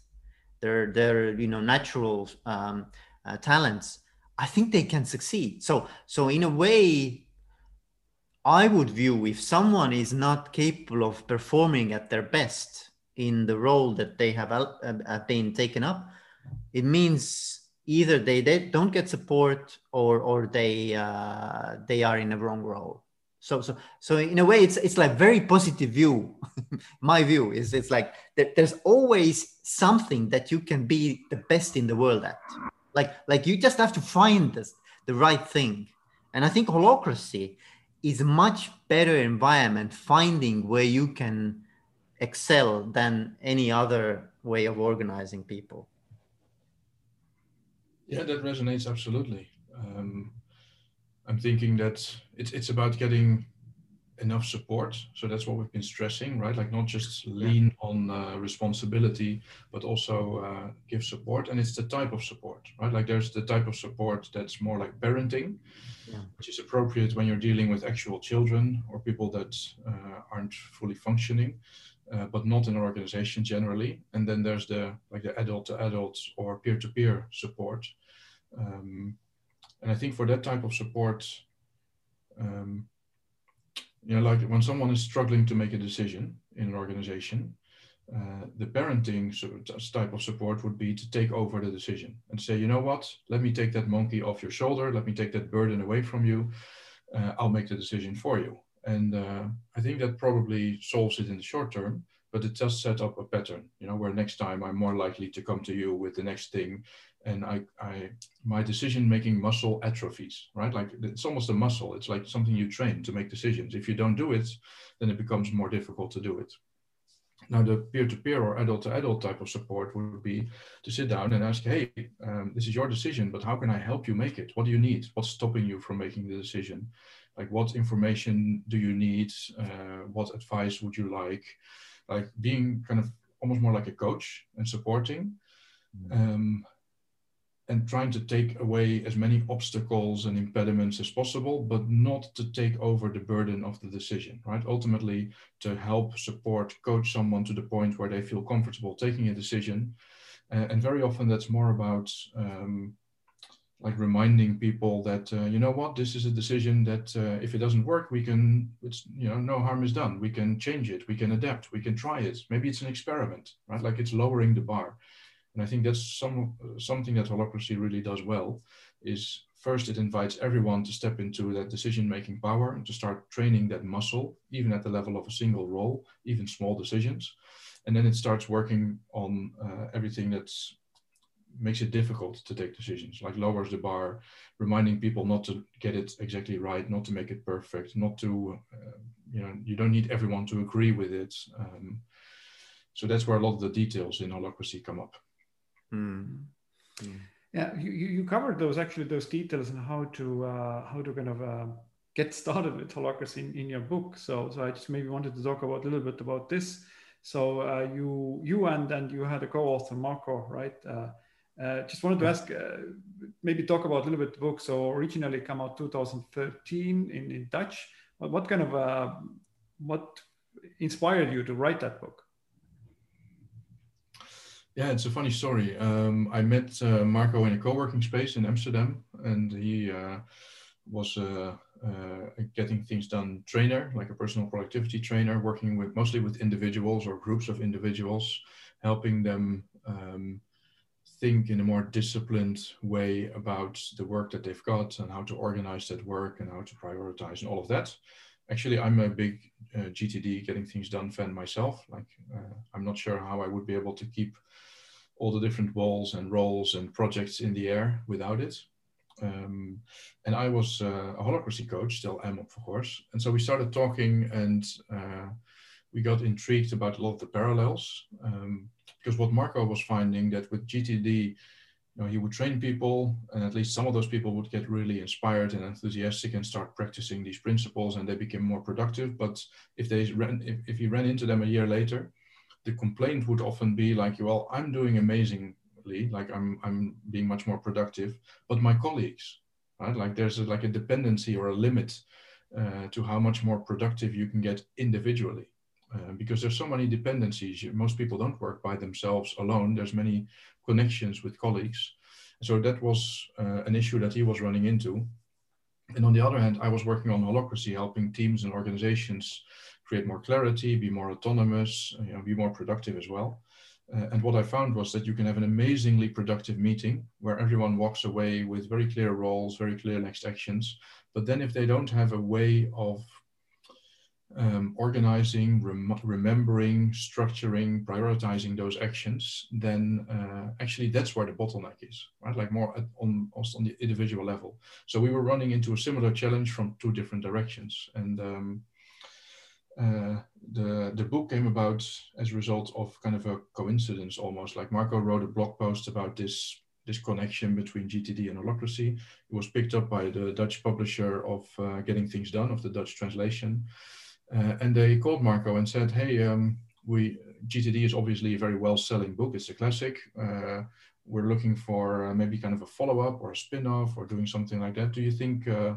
their their you know natural um, uh, talents, I think they can succeed. So so in a way, I would view if someone is not capable of performing at their best, in the role that they have, uh, have been taken up, it means either they, they don't get support or or they uh, they are in a wrong role. So so so in a way, it's it's like very positive view. <laughs> My view is it's like there's always something that you can be the best in the world at. Like like you just have to find this, the right thing. And I think holacracy is a much better environment finding where you can excel than any other way of organizing people. Yeah, that resonates absolutely. Um, I'm thinking that it's it's about getting enough support. So that's what we've been stressing, right? Like not just lean on uh, responsibility, but also uh, give support. And it's the type of support, right? Like there's the type of support that's more like parenting, yeah. which is appropriate when you're dealing with actual children or people that uh, aren't fully functioning. Uh, but not in an organization generally. And then there's the like the adult to adults or peer to peer support. Um, and I think for that type of support, um, you know, like when someone is struggling to make a decision in an organization, uh, the parenting sort of type of support would be to take over the decision and say, you know what, let me take that monkey off your shoulder, let me take that burden away from you, uh, I'll make the decision for you. And uh, I think that probably solves it in the short term, but it does set up a pattern, you know, where next time I'm more likely to come to you with the next thing. And I, I my decision making muscle atrophies right? Like it's almost a muscle. It's like something you train to make decisions. If you don't do it then it becomes more difficult to do it. Now the peer-to-peer or adult-to-adult type of support would be to sit down and ask hey um, this is your decision but how can i help you make it? What do you need? What's stopping you from making the decision? Like what information do you need? Uh, what advice would you like like being kind of almost more like a coach and supporting mm-hmm. um, and trying to take away as many obstacles and impediments as possible, but not to take over the burden of the decision, right? Ultimately, to help support, coach someone to the point where they feel comfortable taking a decision. Uh, and very often that's more about um, like reminding people that, uh, you know what, this is a decision that uh, if it doesn't work, we can, it's, you know, no harm is done. We can change it, we can adapt, we can try it. Maybe it's an experiment, right? Like it's lowering the bar. And I think that's some something that holacracy really does well. Is first it invites everyone to step into that decision-making power and to start training that muscle, even at the level of a single role, even small decisions. And then it starts working on uh, everything that's makes it difficult to take decisions, like lowers the bar, reminding people not to get it exactly right, not to make it perfect, not to, uh, you know, you don't need everyone to agree with it. Um, so that's where a lot of the details in holacracy come up. Mm. Mm. Yeah, you, you covered those actually those details and how to uh, how to kind of uh, get started with holacracy in, in your book. So so I just maybe wanted to talk about a little bit about this. So uh, you you and and you had a co-author Marco, right? Uh, uh, just wanted to ask, uh, maybe talk about a little bit the book. So originally come out 2013 in, in Dutch. What, what kind of what inspired you to write that book? Yeah, it's a funny story. Um, I met uh, Marco in a co-working space in Amsterdam, and he uh, was a, a getting things done trainer, like a personal productivity trainer, working with mostly with individuals or groups of individuals, helping them um, think in a more disciplined way about the work that they've got and how to organize that work and how to prioritize and all of that. Actually, I'm a big uh, GTD, getting things done fan myself. Like, uh, I'm not sure how I would be able to keep all the different walls and roles and projects in the air without it. Um, and I was uh, a holacracy coach, still am, of course. And so we started talking and uh, we got intrigued about a lot of the parallels. Um, because what Marco was finding that with GTD, you know, he would train people, and at least some of those people would get really inspired and enthusiastic and start practicing these principles, and they became more productive. But if they ran, if, if he ran into them a year later, the complaint would often be like, well, I'm doing amazingly, like I'm I'm being much more productive, but my colleagues, right? Like there's a, like a dependency or a limit uh, to how much more productive you can get individually. Uh, because there's so many dependencies. Most people don't work by themselves alone. There's many connections with colleagues. So that was uh, an issue that he was running into. And on the other hand, I was working on holacracy, helping teams and organizations create more clarity, be more autonomous, you know, be more productive as well. Uh, and what I found was that you can have an amazingly productive meeting where everyone walks away with very clear roles, very clear next actions. But then if they don't have a way of um, organizing, rem- remembering, structuring, prioritizing those actions, then uh, actually that's where the bottleneck is, right? Like more on on the individual level. So we were running into a similar challenge from two different directions, and um, uh, the the book came about as a result of kind of a coincidence almost. Like Marco wrote a blog post about this this connection between GTD and holacracy. It was picked up by the Dutch publisher of uh, Getting Things Done, of the Dutch translation. Uh, and they called Marco and said, hey, um, we GTD is obviously a very well-selling book. It's a classic. Uh, we're looking for uh, maybe kind of a follow-up or a spin-off or doing something like that. Do you think uh,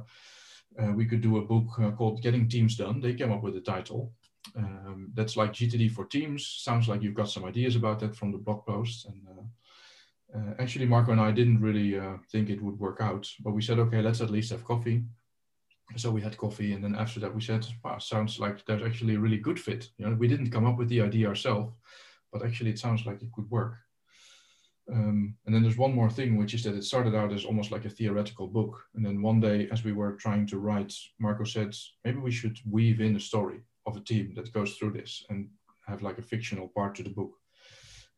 uh, we could do a book called Getting Teams Done? They came up with the title. Um, that's like GTD for Teams. Sounds like you've got some ideas about that from the blog post. And uh, actually, Marco and I didn't really uh, think it would work out, but we said, okay, let's at least have coffee. So we had coffee, and then after that, we said, wow, sounds like there's actually a really good fit. You know, we didn't come up with the idea ourselves, but actually, it sounds like it could work. Um, and then there's one more thing, which is that it started out as almost like a theoretical book. And then one day, as we were trying to write, Marco said, maybe we should weave in a story of a team that goes through this and have like a fictional part to the book.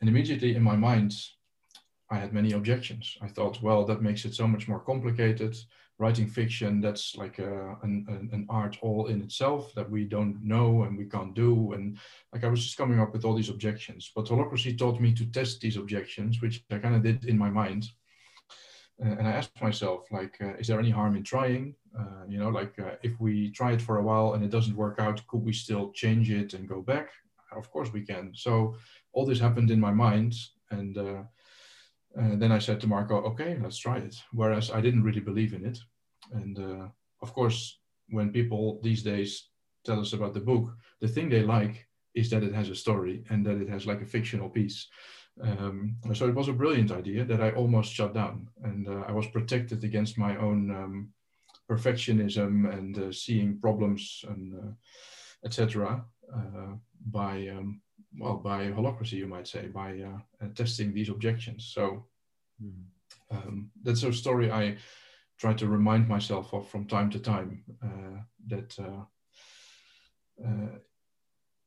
And immediately in my mind, I had many objections. I thought, well, that makes it so much more complicated. Writing fiction, that's like a, an, an art all in itself that we don't know and we can't do. And like I was just coming up with all these objections. But Holacracy taught me to test these objections, which I kind of did in my mind. Uh, and I asked myself, like, uh, is there any harm in trying? Uh, you know, like uh, if we try it for a while and it doesn't work out, could we still change it and go back? Of course we can. So all this happened in my mind, and uh, then I said to Marco, "Okay, let's try it." Whereas I didn't really believe in it, and uh, of course, when people these days tell us about the book, the thing they like is that it has a story and that it has like a fictional piece. Um, so it was a brilliant idea that I almost shut down, and uh, I was protected against my own. Um, perfectionism and uh, seeing problems and uh, etc. By um, well by holacracy, you might say, by uh, testing these objections. So mm. um, that's a story I try to remind myself of from time to time. Uh, that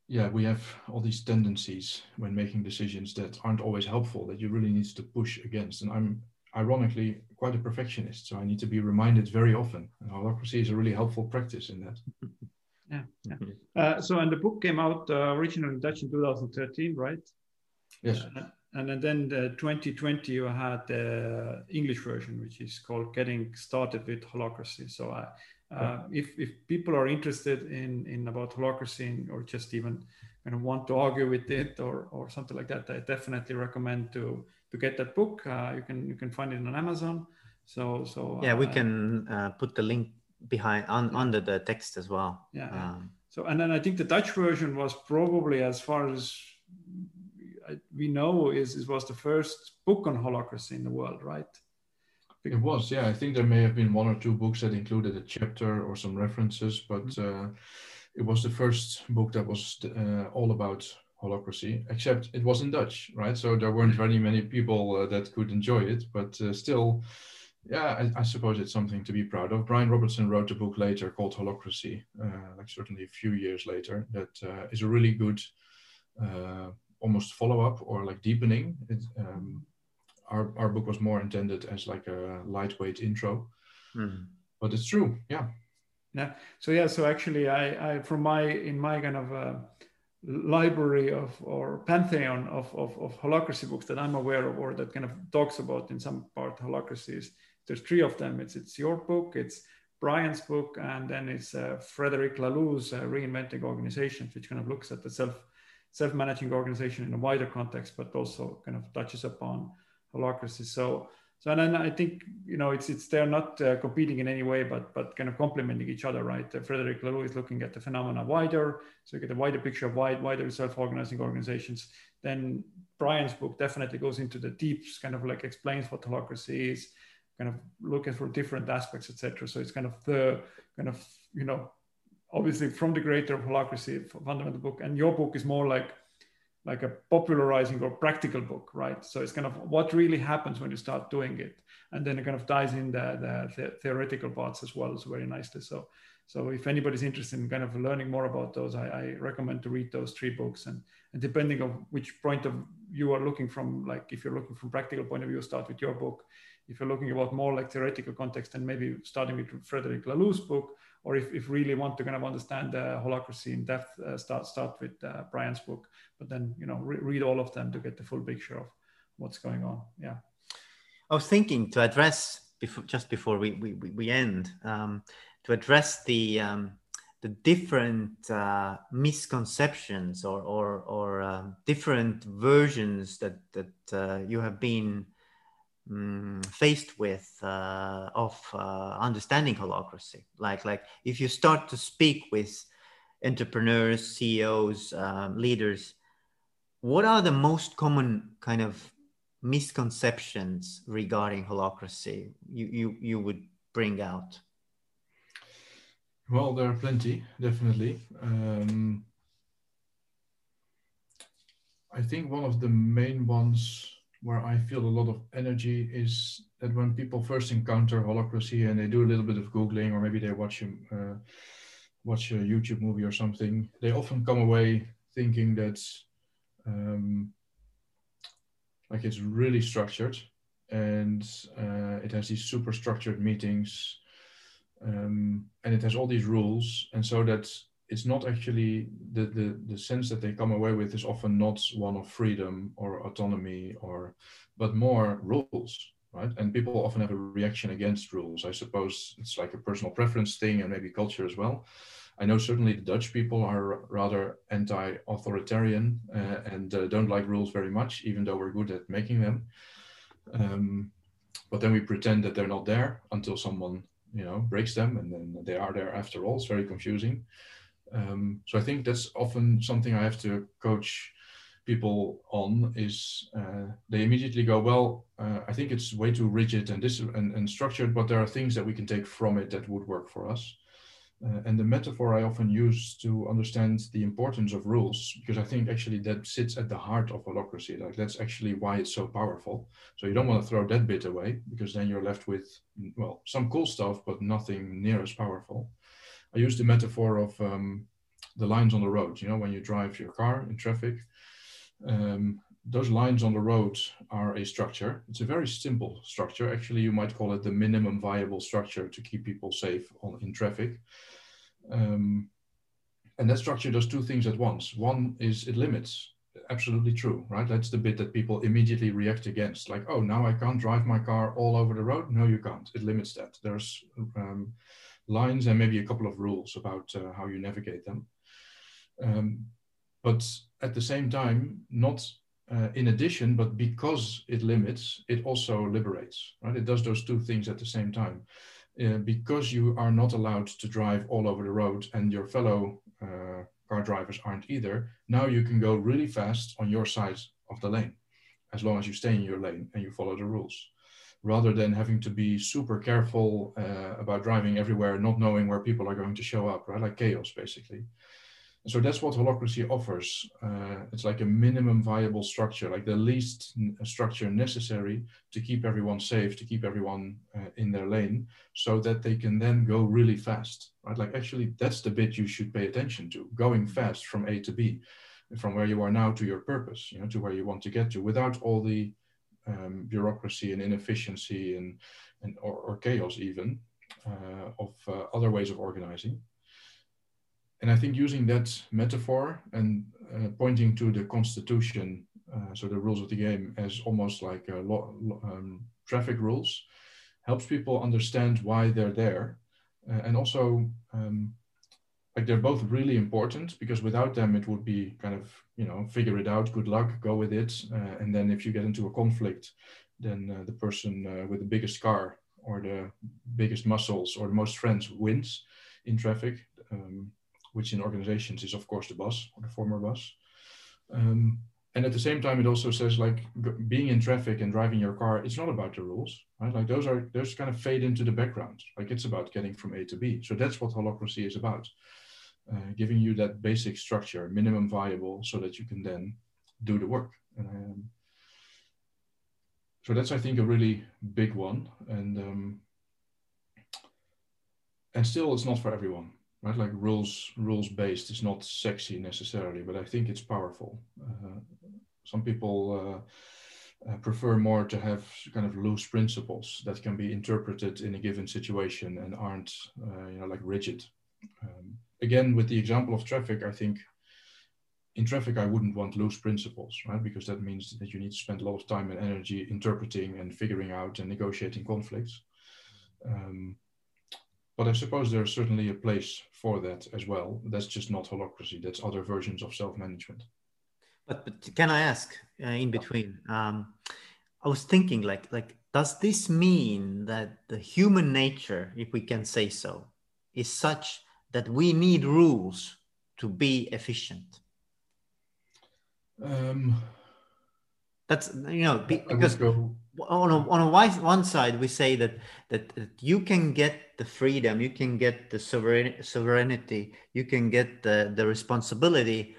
yeah, we have all these tendencies when making decisions that aren't always helpful that you really need to push against. And I'm ironically quite a perfectionist, so I need to be reminded very often. And holacracy is a really helpful practice in that. <laughs> Yeah. yeah. Uh, so, and the book came out uh, originally in Dutch in 2013, right? Yes. Uh, and then the 2020, you had the English version, which is called "Getting Started with Holacracy." So, uh, uh, if if people are interested in in about holacracy or just even kind of want to argue with it or or something like that, I definitely recommend to to get that book. Uh, you can you can find it on Amazon. So so yeah, we uh, can uh, put the link behind on, yeah. under the text as well. Yeah. Um, so and then I think the Dutch version was probably as far as we know is it was the first book on holacracy in the world, right? It was, yeah. I think there may have been one or two books that included a chapter or some references, but mm-hmm. uh, it was the first book that was uh, all about holacracy, except it was in Dutch, right? So there weren't very many people uh, that could enjoy it, but uh, still, yeah, I, I, suppose it's something to be proud of. Brian Robertson wrote a book later called Holacracy, uh, like certainly a few years later, that uh, is a really good, uh, almost follow up or like deepening. It, um, our, our book was more intended as like a lightweight intro, mm. but it's true, yeah. Yeah. So yeah. So actually, I, I from my in my kind of uh, library of or pantheon of, of, of holacracy books that I'm aware of or that kind of talks about in some part holacracies. There's three of them. It's it's your book, it's Brian's book, and then it's uh, Frederic uh, Reinventing Organizations, which kind of looks at the self self-managing organization in a wider context, but also kind of touches upon holacracy. So so and then I think you know it's it's they're not uh, competing in any way, but but kind of complementing each other, right? Uh, Frederic Laloux is looking at the phenomena wider, so you get a wider picture of wide, wider self-organizing organizations. Then Brian's book definitely goes into the deeps, kind of like explains what holacracy is, kind of looking for different aspects, etc. So it's kind of the kind of you know obviously from the creator of holacracy fundamental book, and your book is more like like a popularizing or practical book, right? So it's kind of what really happens when you start doing it, and then it kind of ties in the, the, the theoretical parts as well, so very nicely. So, so if anybody's interested in kind of learning more about those, I, I recommend to read those three books. And, and depending on which point of you are looking from, like if you're looking from practical point of view, start with your book. If you're looking about more like theoretical context, and maybe starting with Frederic Laloux's book, or if, if really want to kind of understand uh, holacracy in depth, uh, start start with uh, Brian's book. But then you know re- read all of them to get the full picture of what's going on. Yeah. I was thinking to address before, just before we we, we end um, to address the um, the different uh, misconceptions or or, or um, different versions that that uh, you have been um, faced with uh, of uh, understanding holacracy. Like like if you start to speak with entrepreneurs, CEOs, um, leaders, what are the most common kind of misconceptions regarding holocracy you, you, you would bring out? Well, there are plenty, definitely. Um, I think one of the main ones where I feel a lot of energy is that when people first encounter holacracy and they do a little bit of googling or maybe they watch a uh, watch a YouTube movie or something, they often come away thinking that um, like it's really structured and uh, it has these super structured meetings um, and it has all these rules. And so that it's not actually the, the the sense that they come away with is often not one of freedom or autonomy or but more rules right? And people often have a reaction against rules. I suppose it's like a personal preference thing and maybe culture as well. I know certainly the dutch people are rather anti-authoritarian uh, and uh, don't like rules very much even though we're good at making them. Um, but then we pretend that they're not there until someone you know breaks them and then they are there after all. It's very confusing um, so I think that's often something I have to coach people on is uh, they immediately go, well, uh, I think it's way too rigid and this and, and, structured, but there are things that we can take from it that would work for us. Uh, and the metaphor I often use to understand the importance of rules, because I think actually that sits at the heart of holacracy. Like that's actually why it's so powerful. So you don't want to throw that bit away because then you're left with, well, some cool stuff, but nothing near as powerful. I use the metaphor of um, the lines on the road. You know, when you drive your car in traffic, um, those lines on the road are a structure. It's a very simple structure. Actually, you might call it the minimum viable structure to keep people safe on, in traffic. Um, and that structure does two things at once. One is it limits. Absolutely true, right? That's the bit that people immediately react against. Like, oh, now I can't drive my car all over the road. No, you can't. It limits that. There's um, lines and maybe a couple of rules about uh, how you navigate them. Um, but at the same time, not uh, in addition, but because it limits, it also liberates, right? It does those two things at the same time. Uh, because you are not allowed to drive all over the road and your fellow uh, car drivers aren't either, now you can go really fast on your side of the lane, as long as you stay in your lane and you follow the rules rather than having to be super careful uh, about driving everywhere, not knowing where people are going to show up, right? Like chaos, basically. so that's what holacracy offers. Uh, it's like a minimum viable structure, like the least structure necessary to keep everyone safe, to keep everyone uh, in their lane, so that they can then go really fast, right? Like actually, that's the bit you should pay attention to, going fast from A to B, from where you are now to your purpose, you know, to where you want to get to, without all the um, bureaucracy and inefficiency and, and or, or chaos even uh, of uh, other ways of organizing. And I think using that metaphor and uh, pointing to the constitution, uh, so the rules of the game, as almost like um, traffic rules, helps people understand why they're there, uh, and also um, like they're both really important because without them it would be kind of you know figure it out good luck go with it uh, and then if you get into a conflict then uh, the person uh, with the biggest car or the biggest muscles or the most friends wins in traffic um, which in organizations is of course the boss or the former boss. Um, and at the same time it also says like being in traffic and driving your car it's not about the rules right? Like those are those kind of fade into the background. Like it's about getting from a to b. So that's what holacracy is about uh, giving you that basic structure, minimum viable, so that you can then do the work. Um, so that's, I think, a really big one, and um, and still, it's not for everyone, right? Like rules, rules based is not sexy necessarily, but I think it's powerful. Uh, some people. Uh, uh, prefer more to have kind of loose principles that can be interpreted in a given situation and aren't uh, you know like rigid um, again, with the example of traffic, I think in traffic, I wouldn't want loose principles, right? Because that means that you need to spend a lot of time and energy interpreting and figuring out and negotiating conflicts. Um, but I suppose there's certainly a place for that as well. That's just not holacracy. That's other versions of self-management. But, but can I ask uh, in between? Um, I was thinking, like, like, does this mean that the human nature, if we can say so, is such that we need rules to be efficient? Um, That's you know because on a, on a one side we say that, that that you can get the freedom, you can get the sovereignty, you can get the the responsibility,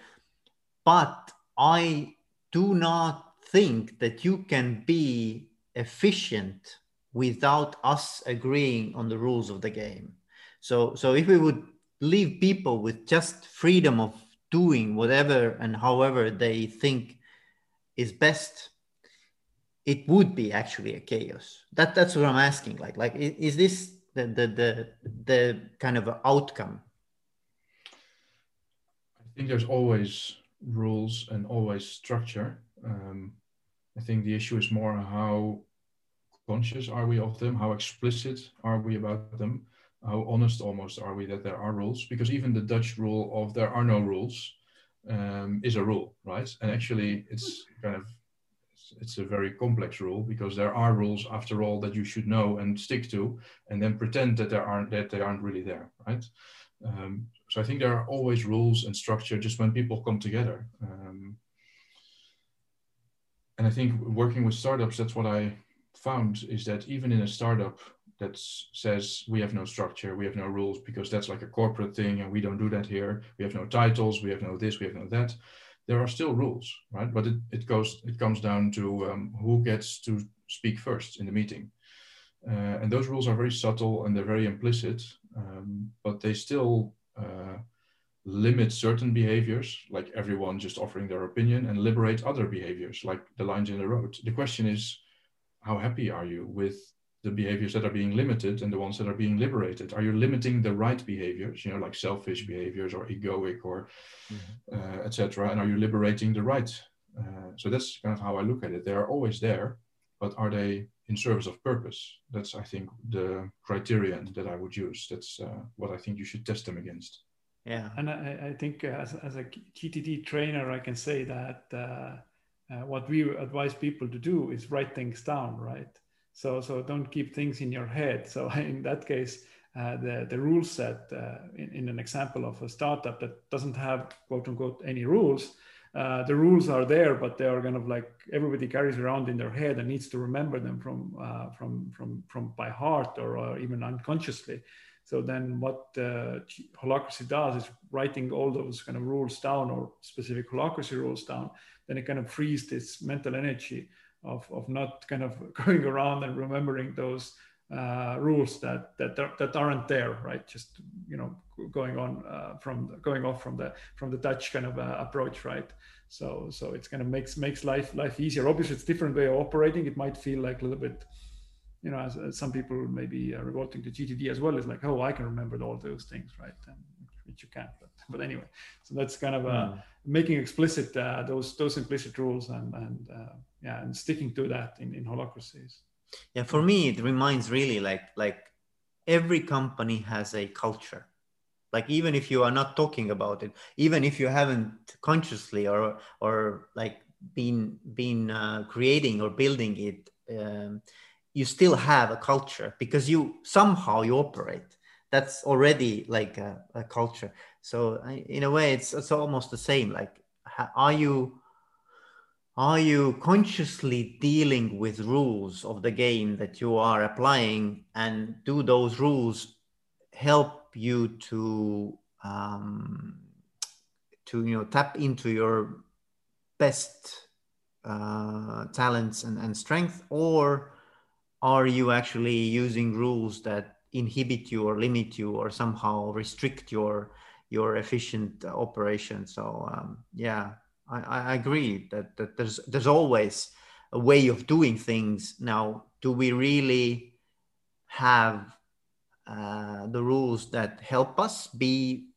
but I do not think that you can be efficient without us agreeing on the rules of the game. So so if we would leave people with just freedom of doing whatever and however they think is best it would be actually a chaos. That that's what i'm asking like like is this the the the, the kind of outcome? I think there's always rules and always structure. Um, i think the issue is more how conscious are we of them? How explicit are we about them how honest almost are we that there are rules? Because even the Dutch rule of there are no rules um, is a rule, right? And actually, it's kind of it's, a very complex rule because there are rules after all that you should know and stick to, and then pretend that there aren't that they aren't really there, right? Um, so I think there are always rules and structure just when people come together. Um, and I think working with startups, that's what I found is that even in a startup, that says we have no structure, we have no rules, because that's like a corporate thing and we don't do that here. We have no titles, we have no this, we have no that. There are still rules, right? But it, it goes it comes down to um, who gets to speak first in the meeting. Uh, and those rules are very subtle and they're very implicit, um, but they still uh, limit certain behaviors, like everyone just offering their opinion, and liberate other behaviors, like the lines in the road. The question is, how happy are you with the behaviors that are being limited and the ones that are being liberated? Are you limiting the right behaviors, you know, like selfish behaviors or egoic or mm-hmm. uh, etc. And are you liberating the right? Uh, so that's kind of how I look at it. They are always there, but are they in service of purpose? That's I think the criterion that I would use. That's uh, what I think you should test them against. Yeah, and I, I think as, as a GTD trainer, I can say that uh, uh, what we advise people to do is write things down, right? So, so don't keep things in your head. So <laughs> in that case, uh, the, the rule set uh, in, in, an example of a startup that doesn't have quote unquote any rules, uh, the rules are there, but they are kind of like everybody carries around in their head and needs to remember them from uh, from from from by heart or, or, even unconsciously. So then, what uh, holacracy does is writing all those kind of rules down or specific holacracy rules down. Then it kind of frees this mental energy of, of not kind of <laughs> going around and remembering those uh, rules that that that aren't there, right? Just you know, going on uh, from going off from the from the Dutch kind of uh, approach, right? So so it's kind of makes makes life life easier. Obviously, it's different way of operating. It might feel like a little bit, you know, as, as some people maybe are revolting to GTD as well. Is like, oh, I can remember all those things, right? And, which you can't. But, but anyway, so that's kind of uh, mm. making explicit uh, those those implicit rules and and uh, yeah, and sticking to that in, in holacracies. Yeah, for me, it reminds really like like every company has a culture. Like even if you are not talking about it, even if you haven't consciously or or like been been uh, creating or building it, um, you still have a culture because you somehow you operate. That's already like a, a culture. So in a way, it's it's almost the same. Like, are you are you consciously dealing with rules of the game that you are applying? And do those rules help you to um, to you know tap into your best uh, talents and, and strength? Or are you actually using rules that inhibit you or limit you or somehow restrict your your efficient operation? So um, yeah I, I agree that, that there's there's always a way of doing things. Now, do we really have uh, the rules that help us be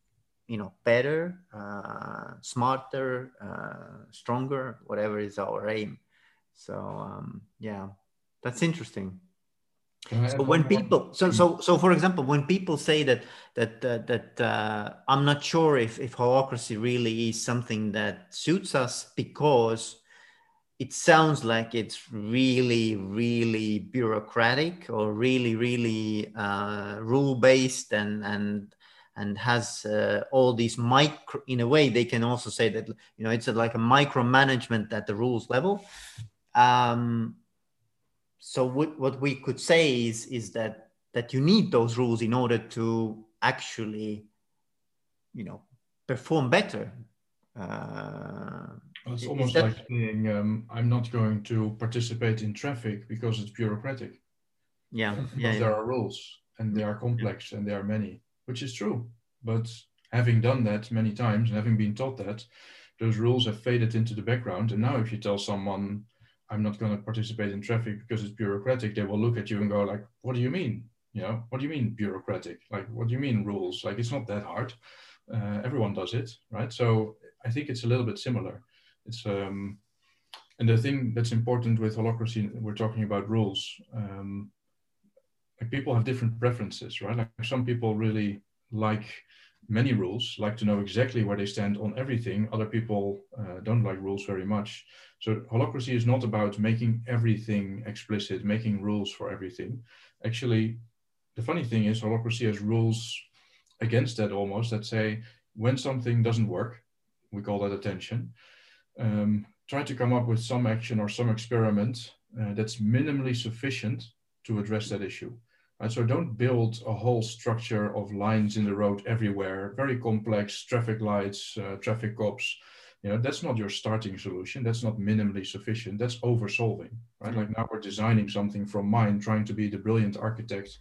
you know better uh, smarter uh, stronger whatever is our aim so um, yeah that's interesting so when people so so so for example when people say that that uh, that uh, i'm not sure if if holacracy really is something that suits us because it sounds like it's really really bureaucratic or really really uh, rule based and and and has uh, all these micro in a way they can also say that you know it's a, like a micromanagement at the rules level. Um, so what, what we could say is is that that you need those rules in order to actually you know perform better. Uh, it's almost that... like saying um, i'm not going to participate in traffic because it's bureaucratic. Yeah, <laughs> because yeah, yeah. there are rules and they are complex yeah. and there are many which is true. But having done that many times and having been taught that those rules have faded into the background. And now if you tell someone I'm not going to participate in traffic because it's bureaucratic, they will look at you and go like, what do you mean? You know, what do you mean bureaucratic? Like, what do you mean rules? Like, it's not that hard. Uh, everyone does it, right? So I think it's a little bit similar. It's um, and the thing that's important with holacracy, we're talking about rules. Um, like people have different preferences, right? Like some people really like many rules, like to know exactly where they stand on everything. Other people uh, don't like rules very much. So holacracy is not about making everything explicit, making rules for everything. Actually, the funny thing is holacracy has rules against that almost that say when something doesn't work, we call that attention. Um, try to come up with some action or some experiment uh, that's minimally sufficient to address that issue. Right? So don't build a whole structure of lines in the road everywhere, very complex traffic lights, uh, traffic cops. You know, that's not your starting solution. That's not minimally sufficient. That's over solving, right? Like now we're designing something from mind, trying to be the brilliant architect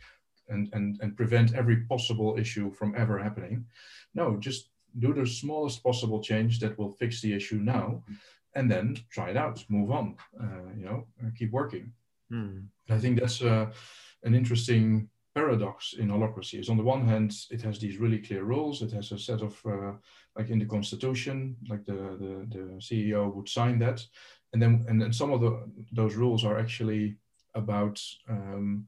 and, and, and prevent every possible issue from ever happening. No, just do the smallest possible change that will fix the issue now and then try it out, move on, uh, you know, keep working. Mm. I think that's, uh, an interesting paradox in holacracy is on the one hand it has these really clear rules. It has a set of uh, like in the constitution like the, the, the ceo would sign that. And then and then some of the those rules are actually about um,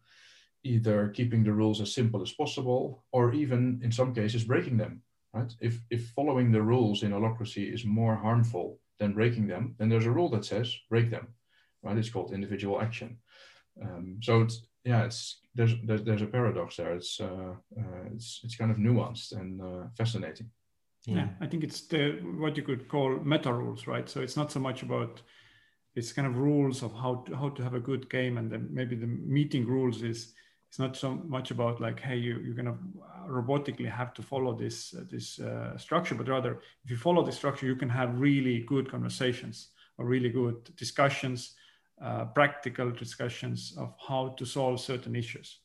either keeping the rules as simple as possible or even in some cases breaking them right? If if following the rules in holacracy is more harmful than breaking them then there's a rule that says break them right? It's called individual action. Um, so it's yeah, it's there's there's, there's a paradox there. It's uh, uh, it's it's kind of nuanced and uh, fascinating. Yeah. yeah. I think it's the what you could call meta rules, right? So it's not so much about it's kind of rules of how to, how to have a good game, and then maybe the meeting rules is it's not so much about like hey you you're gonna robotically have to follow this uh, this uh, structure, but rather if you follow the structure, you can have really good conversations or really good discussions uh, practical discussions of how to solve certain issues.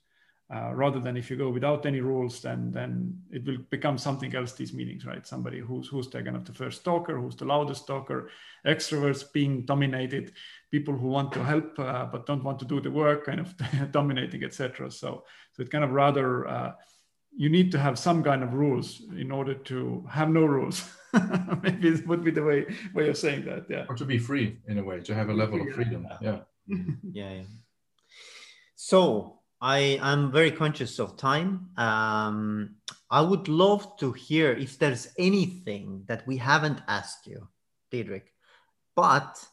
Uh, rather than if you go without any rules, then then it will become something else. These meetings, right? Somebody who's who's the kind of the first talker, who's the loudest talker, extroverts being dominated, people who want to help uh, but don't want to do the work, kind of <laughs> dominating, etc. So so it kind of rather uh, you need to have some kind of rules in order to have no rules. <laughs> Maybe it would be the way way of saying that. Yeah. Or to be free in a way, to have a level of freedom. Yeah. <laughs> yeah. yeah. So I am very conscious of time. Um, I would love to hear if there's anything that we haven't asked you, Diederik, but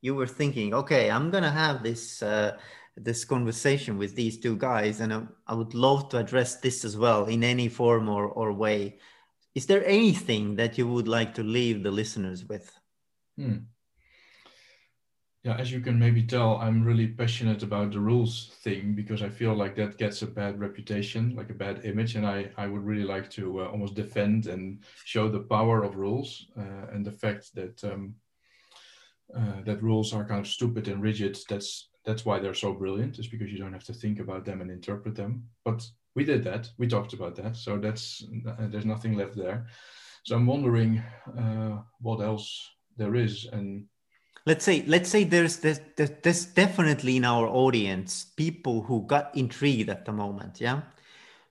you were thinking, okay, I'm gonna have this. Uh, this conversation with these two guys and I, would love to address this as well in any form or, or way. Is there anything that you would like to leave the listeners with? Hmm. yeah as you can maybe tell i'm really passionate about the rules thing because i feel like that gets a bad reputation like a bad image and i, I would really like to uh, almost defend and show the power of rules uh, and the fact that um, uh, that rules are kind of stupid and rigid. That's that's why they're so brilliant is because you don't have to think about them and interpret them. But we did that. We talked about that. So that's uh, there's nothing left there. So i'm wondering uh, what else there is. And let's say let's say there's, there's there's definitely in our audience people who got intrigued at the moment yeah?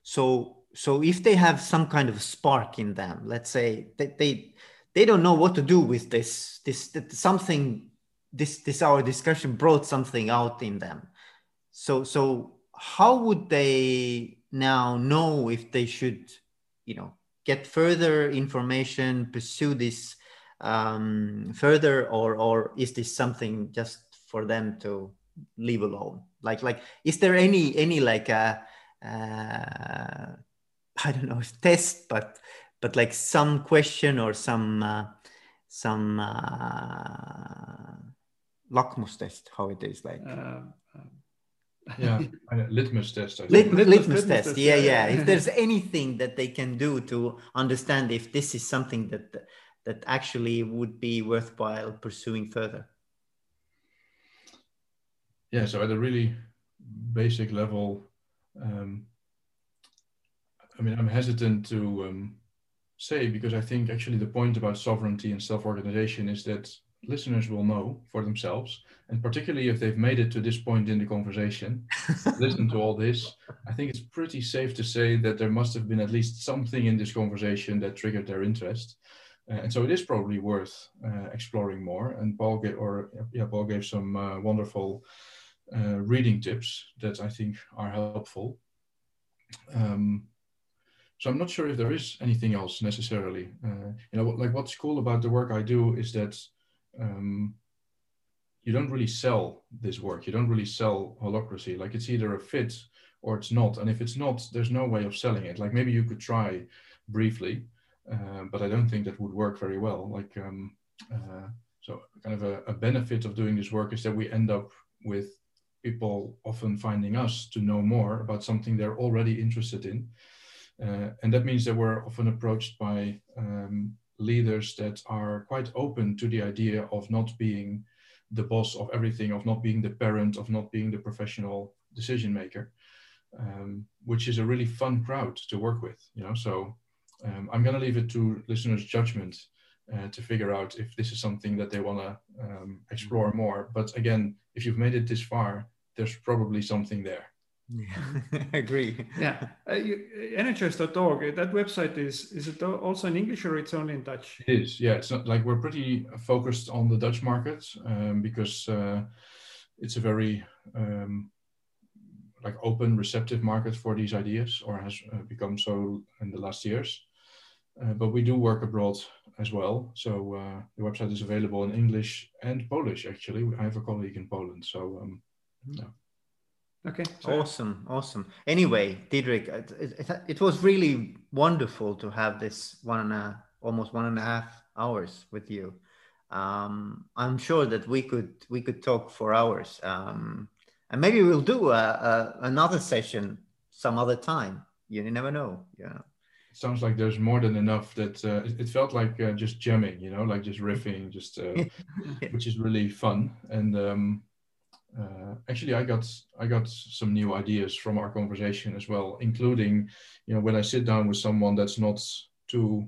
So so if they have some kind of spark in them, let's say that they they don't know what to do with this this something this this our discussion brought something out in them. So so how would they now know if they should, you know, get further information, pursue this um, further, or or is this something just for them to leave alone? Like like is there any any like a uh, <laughs> I don't know test, but but like some question or some uh, some uh, Lakmus test, how it is like. Um, yeah, <laughs> litmus test. Lit- litmus, litmus, litmus, test. test. Yeah, yeah. if there's <laughs> anything that they can do to understand if this is something that that actually would be worthwhile pursuing further. Yeah. So at a really basic level, um, I mean, I'm hesitant to um, say because I think actually the point about sovereignty and self-organization is that listeners will know for themselves, and particularly if they've made it to this point in the conversation, <laughs> listen to all this, I think it's pretty safe to say that there must have been at least something in this conversation that triggered their interest. Uh, and so it is probably worth uh, exploring more. And Paul gave, or yeah, Paul gave some uh, wonderful uh, reading tips that I think are helpful. Um, so I'm not sure if there is anything else necessarily. Uh, you know, like what's cool about the work I do is that um, you don't really sell this work. You don't really sell holacracy. Like it's either a fit or it's not. And if it's not, there's no way of selling it. Like maybe you could try briefly, uh, but I don't think that would work very well. Like um, uh, so, kind of a, a benefit of doing this work is that we end up with people often finding us to know more about something they're already interested in. Uh, and that means that we're often approached by um, leaders that are quite open to the idea of not being the boss of everything, of not being the parent, of not being the professional decision maker, um, which is a really fun crowd to work with. You know, so um, I'm going to leave it to listeners' judgment uh, to figure out if this is something that they want to um, explore mm-hmm. more. But again, if you've made it this far, there's probably something there. Yeah, I <laughs> agree. yeah, uh, nhs.org. That website is is it also in English or it's only in Dutch? It is. Yeah, it's not like we're pretty focused on the Dutch market um, because uh, it's a very um, like open, receptive market for these ideas, or has uh, become so in the last years. Uh, but we do work abroad as well. So uh, the website is available in English and Polish. Actually, I have a colleague in Poland. So um, yeah. Okay. Awesome. Awesome. Anyway, Diederik, it, it, it, was really wonderful to have this one and a, almost one and a half hours with you. Um, I'm sure that we could we could talk for hours, um, and maybe we'll do a, a, another session some other time. You never know. Yeah. It sounds like there's more than enough. That uh, it, it, felt like uh, just jamming, you know, like just riffing, just uh, yeah. <laughs> which is really fun. And um, uh, actually i got i got some new ideas from our conversation as well including you know when i sit down with someone that's not too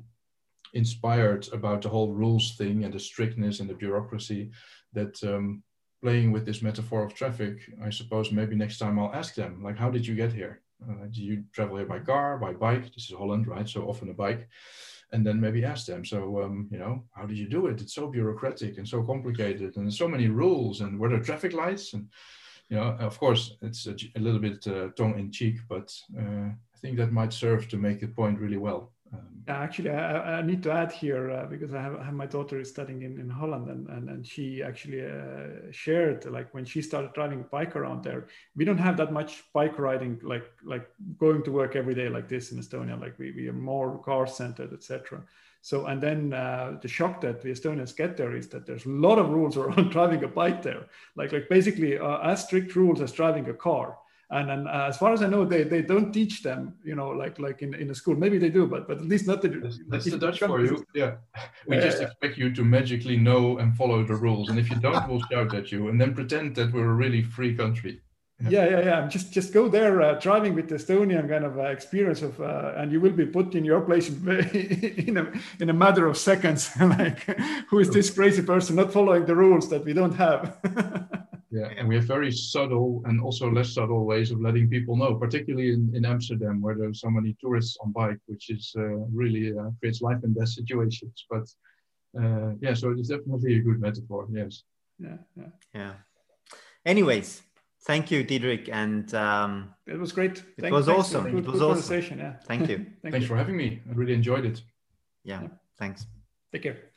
inspired about the whole rules thing and the strictness and the bureaucracy that um, playing with this metaphor of traffic i suppose maybe next time i'll ask them like how did you get here? Uh, do you travel here by car by bike? This is holland right? So often a bike and then maybe ask them so um, you know how did you do it? It's so bureaucratic and so complicated and so many rules and were there traffic lights? And you know of course it's a, a little bit uh, tongue in cheek but uh, i think that might serve to make the point really well um, actually, I, I, need to add here uh, because I have, I have, my daughter is studying in, in Holland and, and, and she actually uh, shared like when she started driving a bike around there, we don't have that much bike riding like like going to work every day like this in Estonia. Like we, we are more car centered, etc. So and then uh, the shock that the Estonians get there is that there's a lot of rules <laughs> around driving a bike there. Like like basically uh, as strict rules as driving a car and, and uh, as far as I know, they, they don't teach them, you know, like like in, in a school. Maybe they do, but but at least not the. That's, that's the Dutch for you. Yeah, <laughs> we just expect you to magically know and follow the rules, and if you don't, we'll shout at you, and then pretend that we're a really free country. Yeah, yeah, yeah. Just just go there, uh, driving with the Estonian kind of uh, experience of, uh, and you will be put in your place in <laughs> a in a matter of seconds. <laughs> like, who is this crazy person not following the rules that we don't have? Yeah, and we have very subtle and also less subtle ways of letting people know, particularly in, in Amsterdam, where there's so many tourists on bike, which is uh, really uh, creates life and death situations. But uh, yeah, so it's definitely a good metaphor. Yes. Yeah, yeah. Yeah. Anyways, thank you, Diederik, and um, it was great. It Thank- was thanks. awesome. Good, It was good awesome. Yeah. thank you. <laughs> Thank Thanks you. for having me. I really enjoyed it. Yeah, thanks. Take care.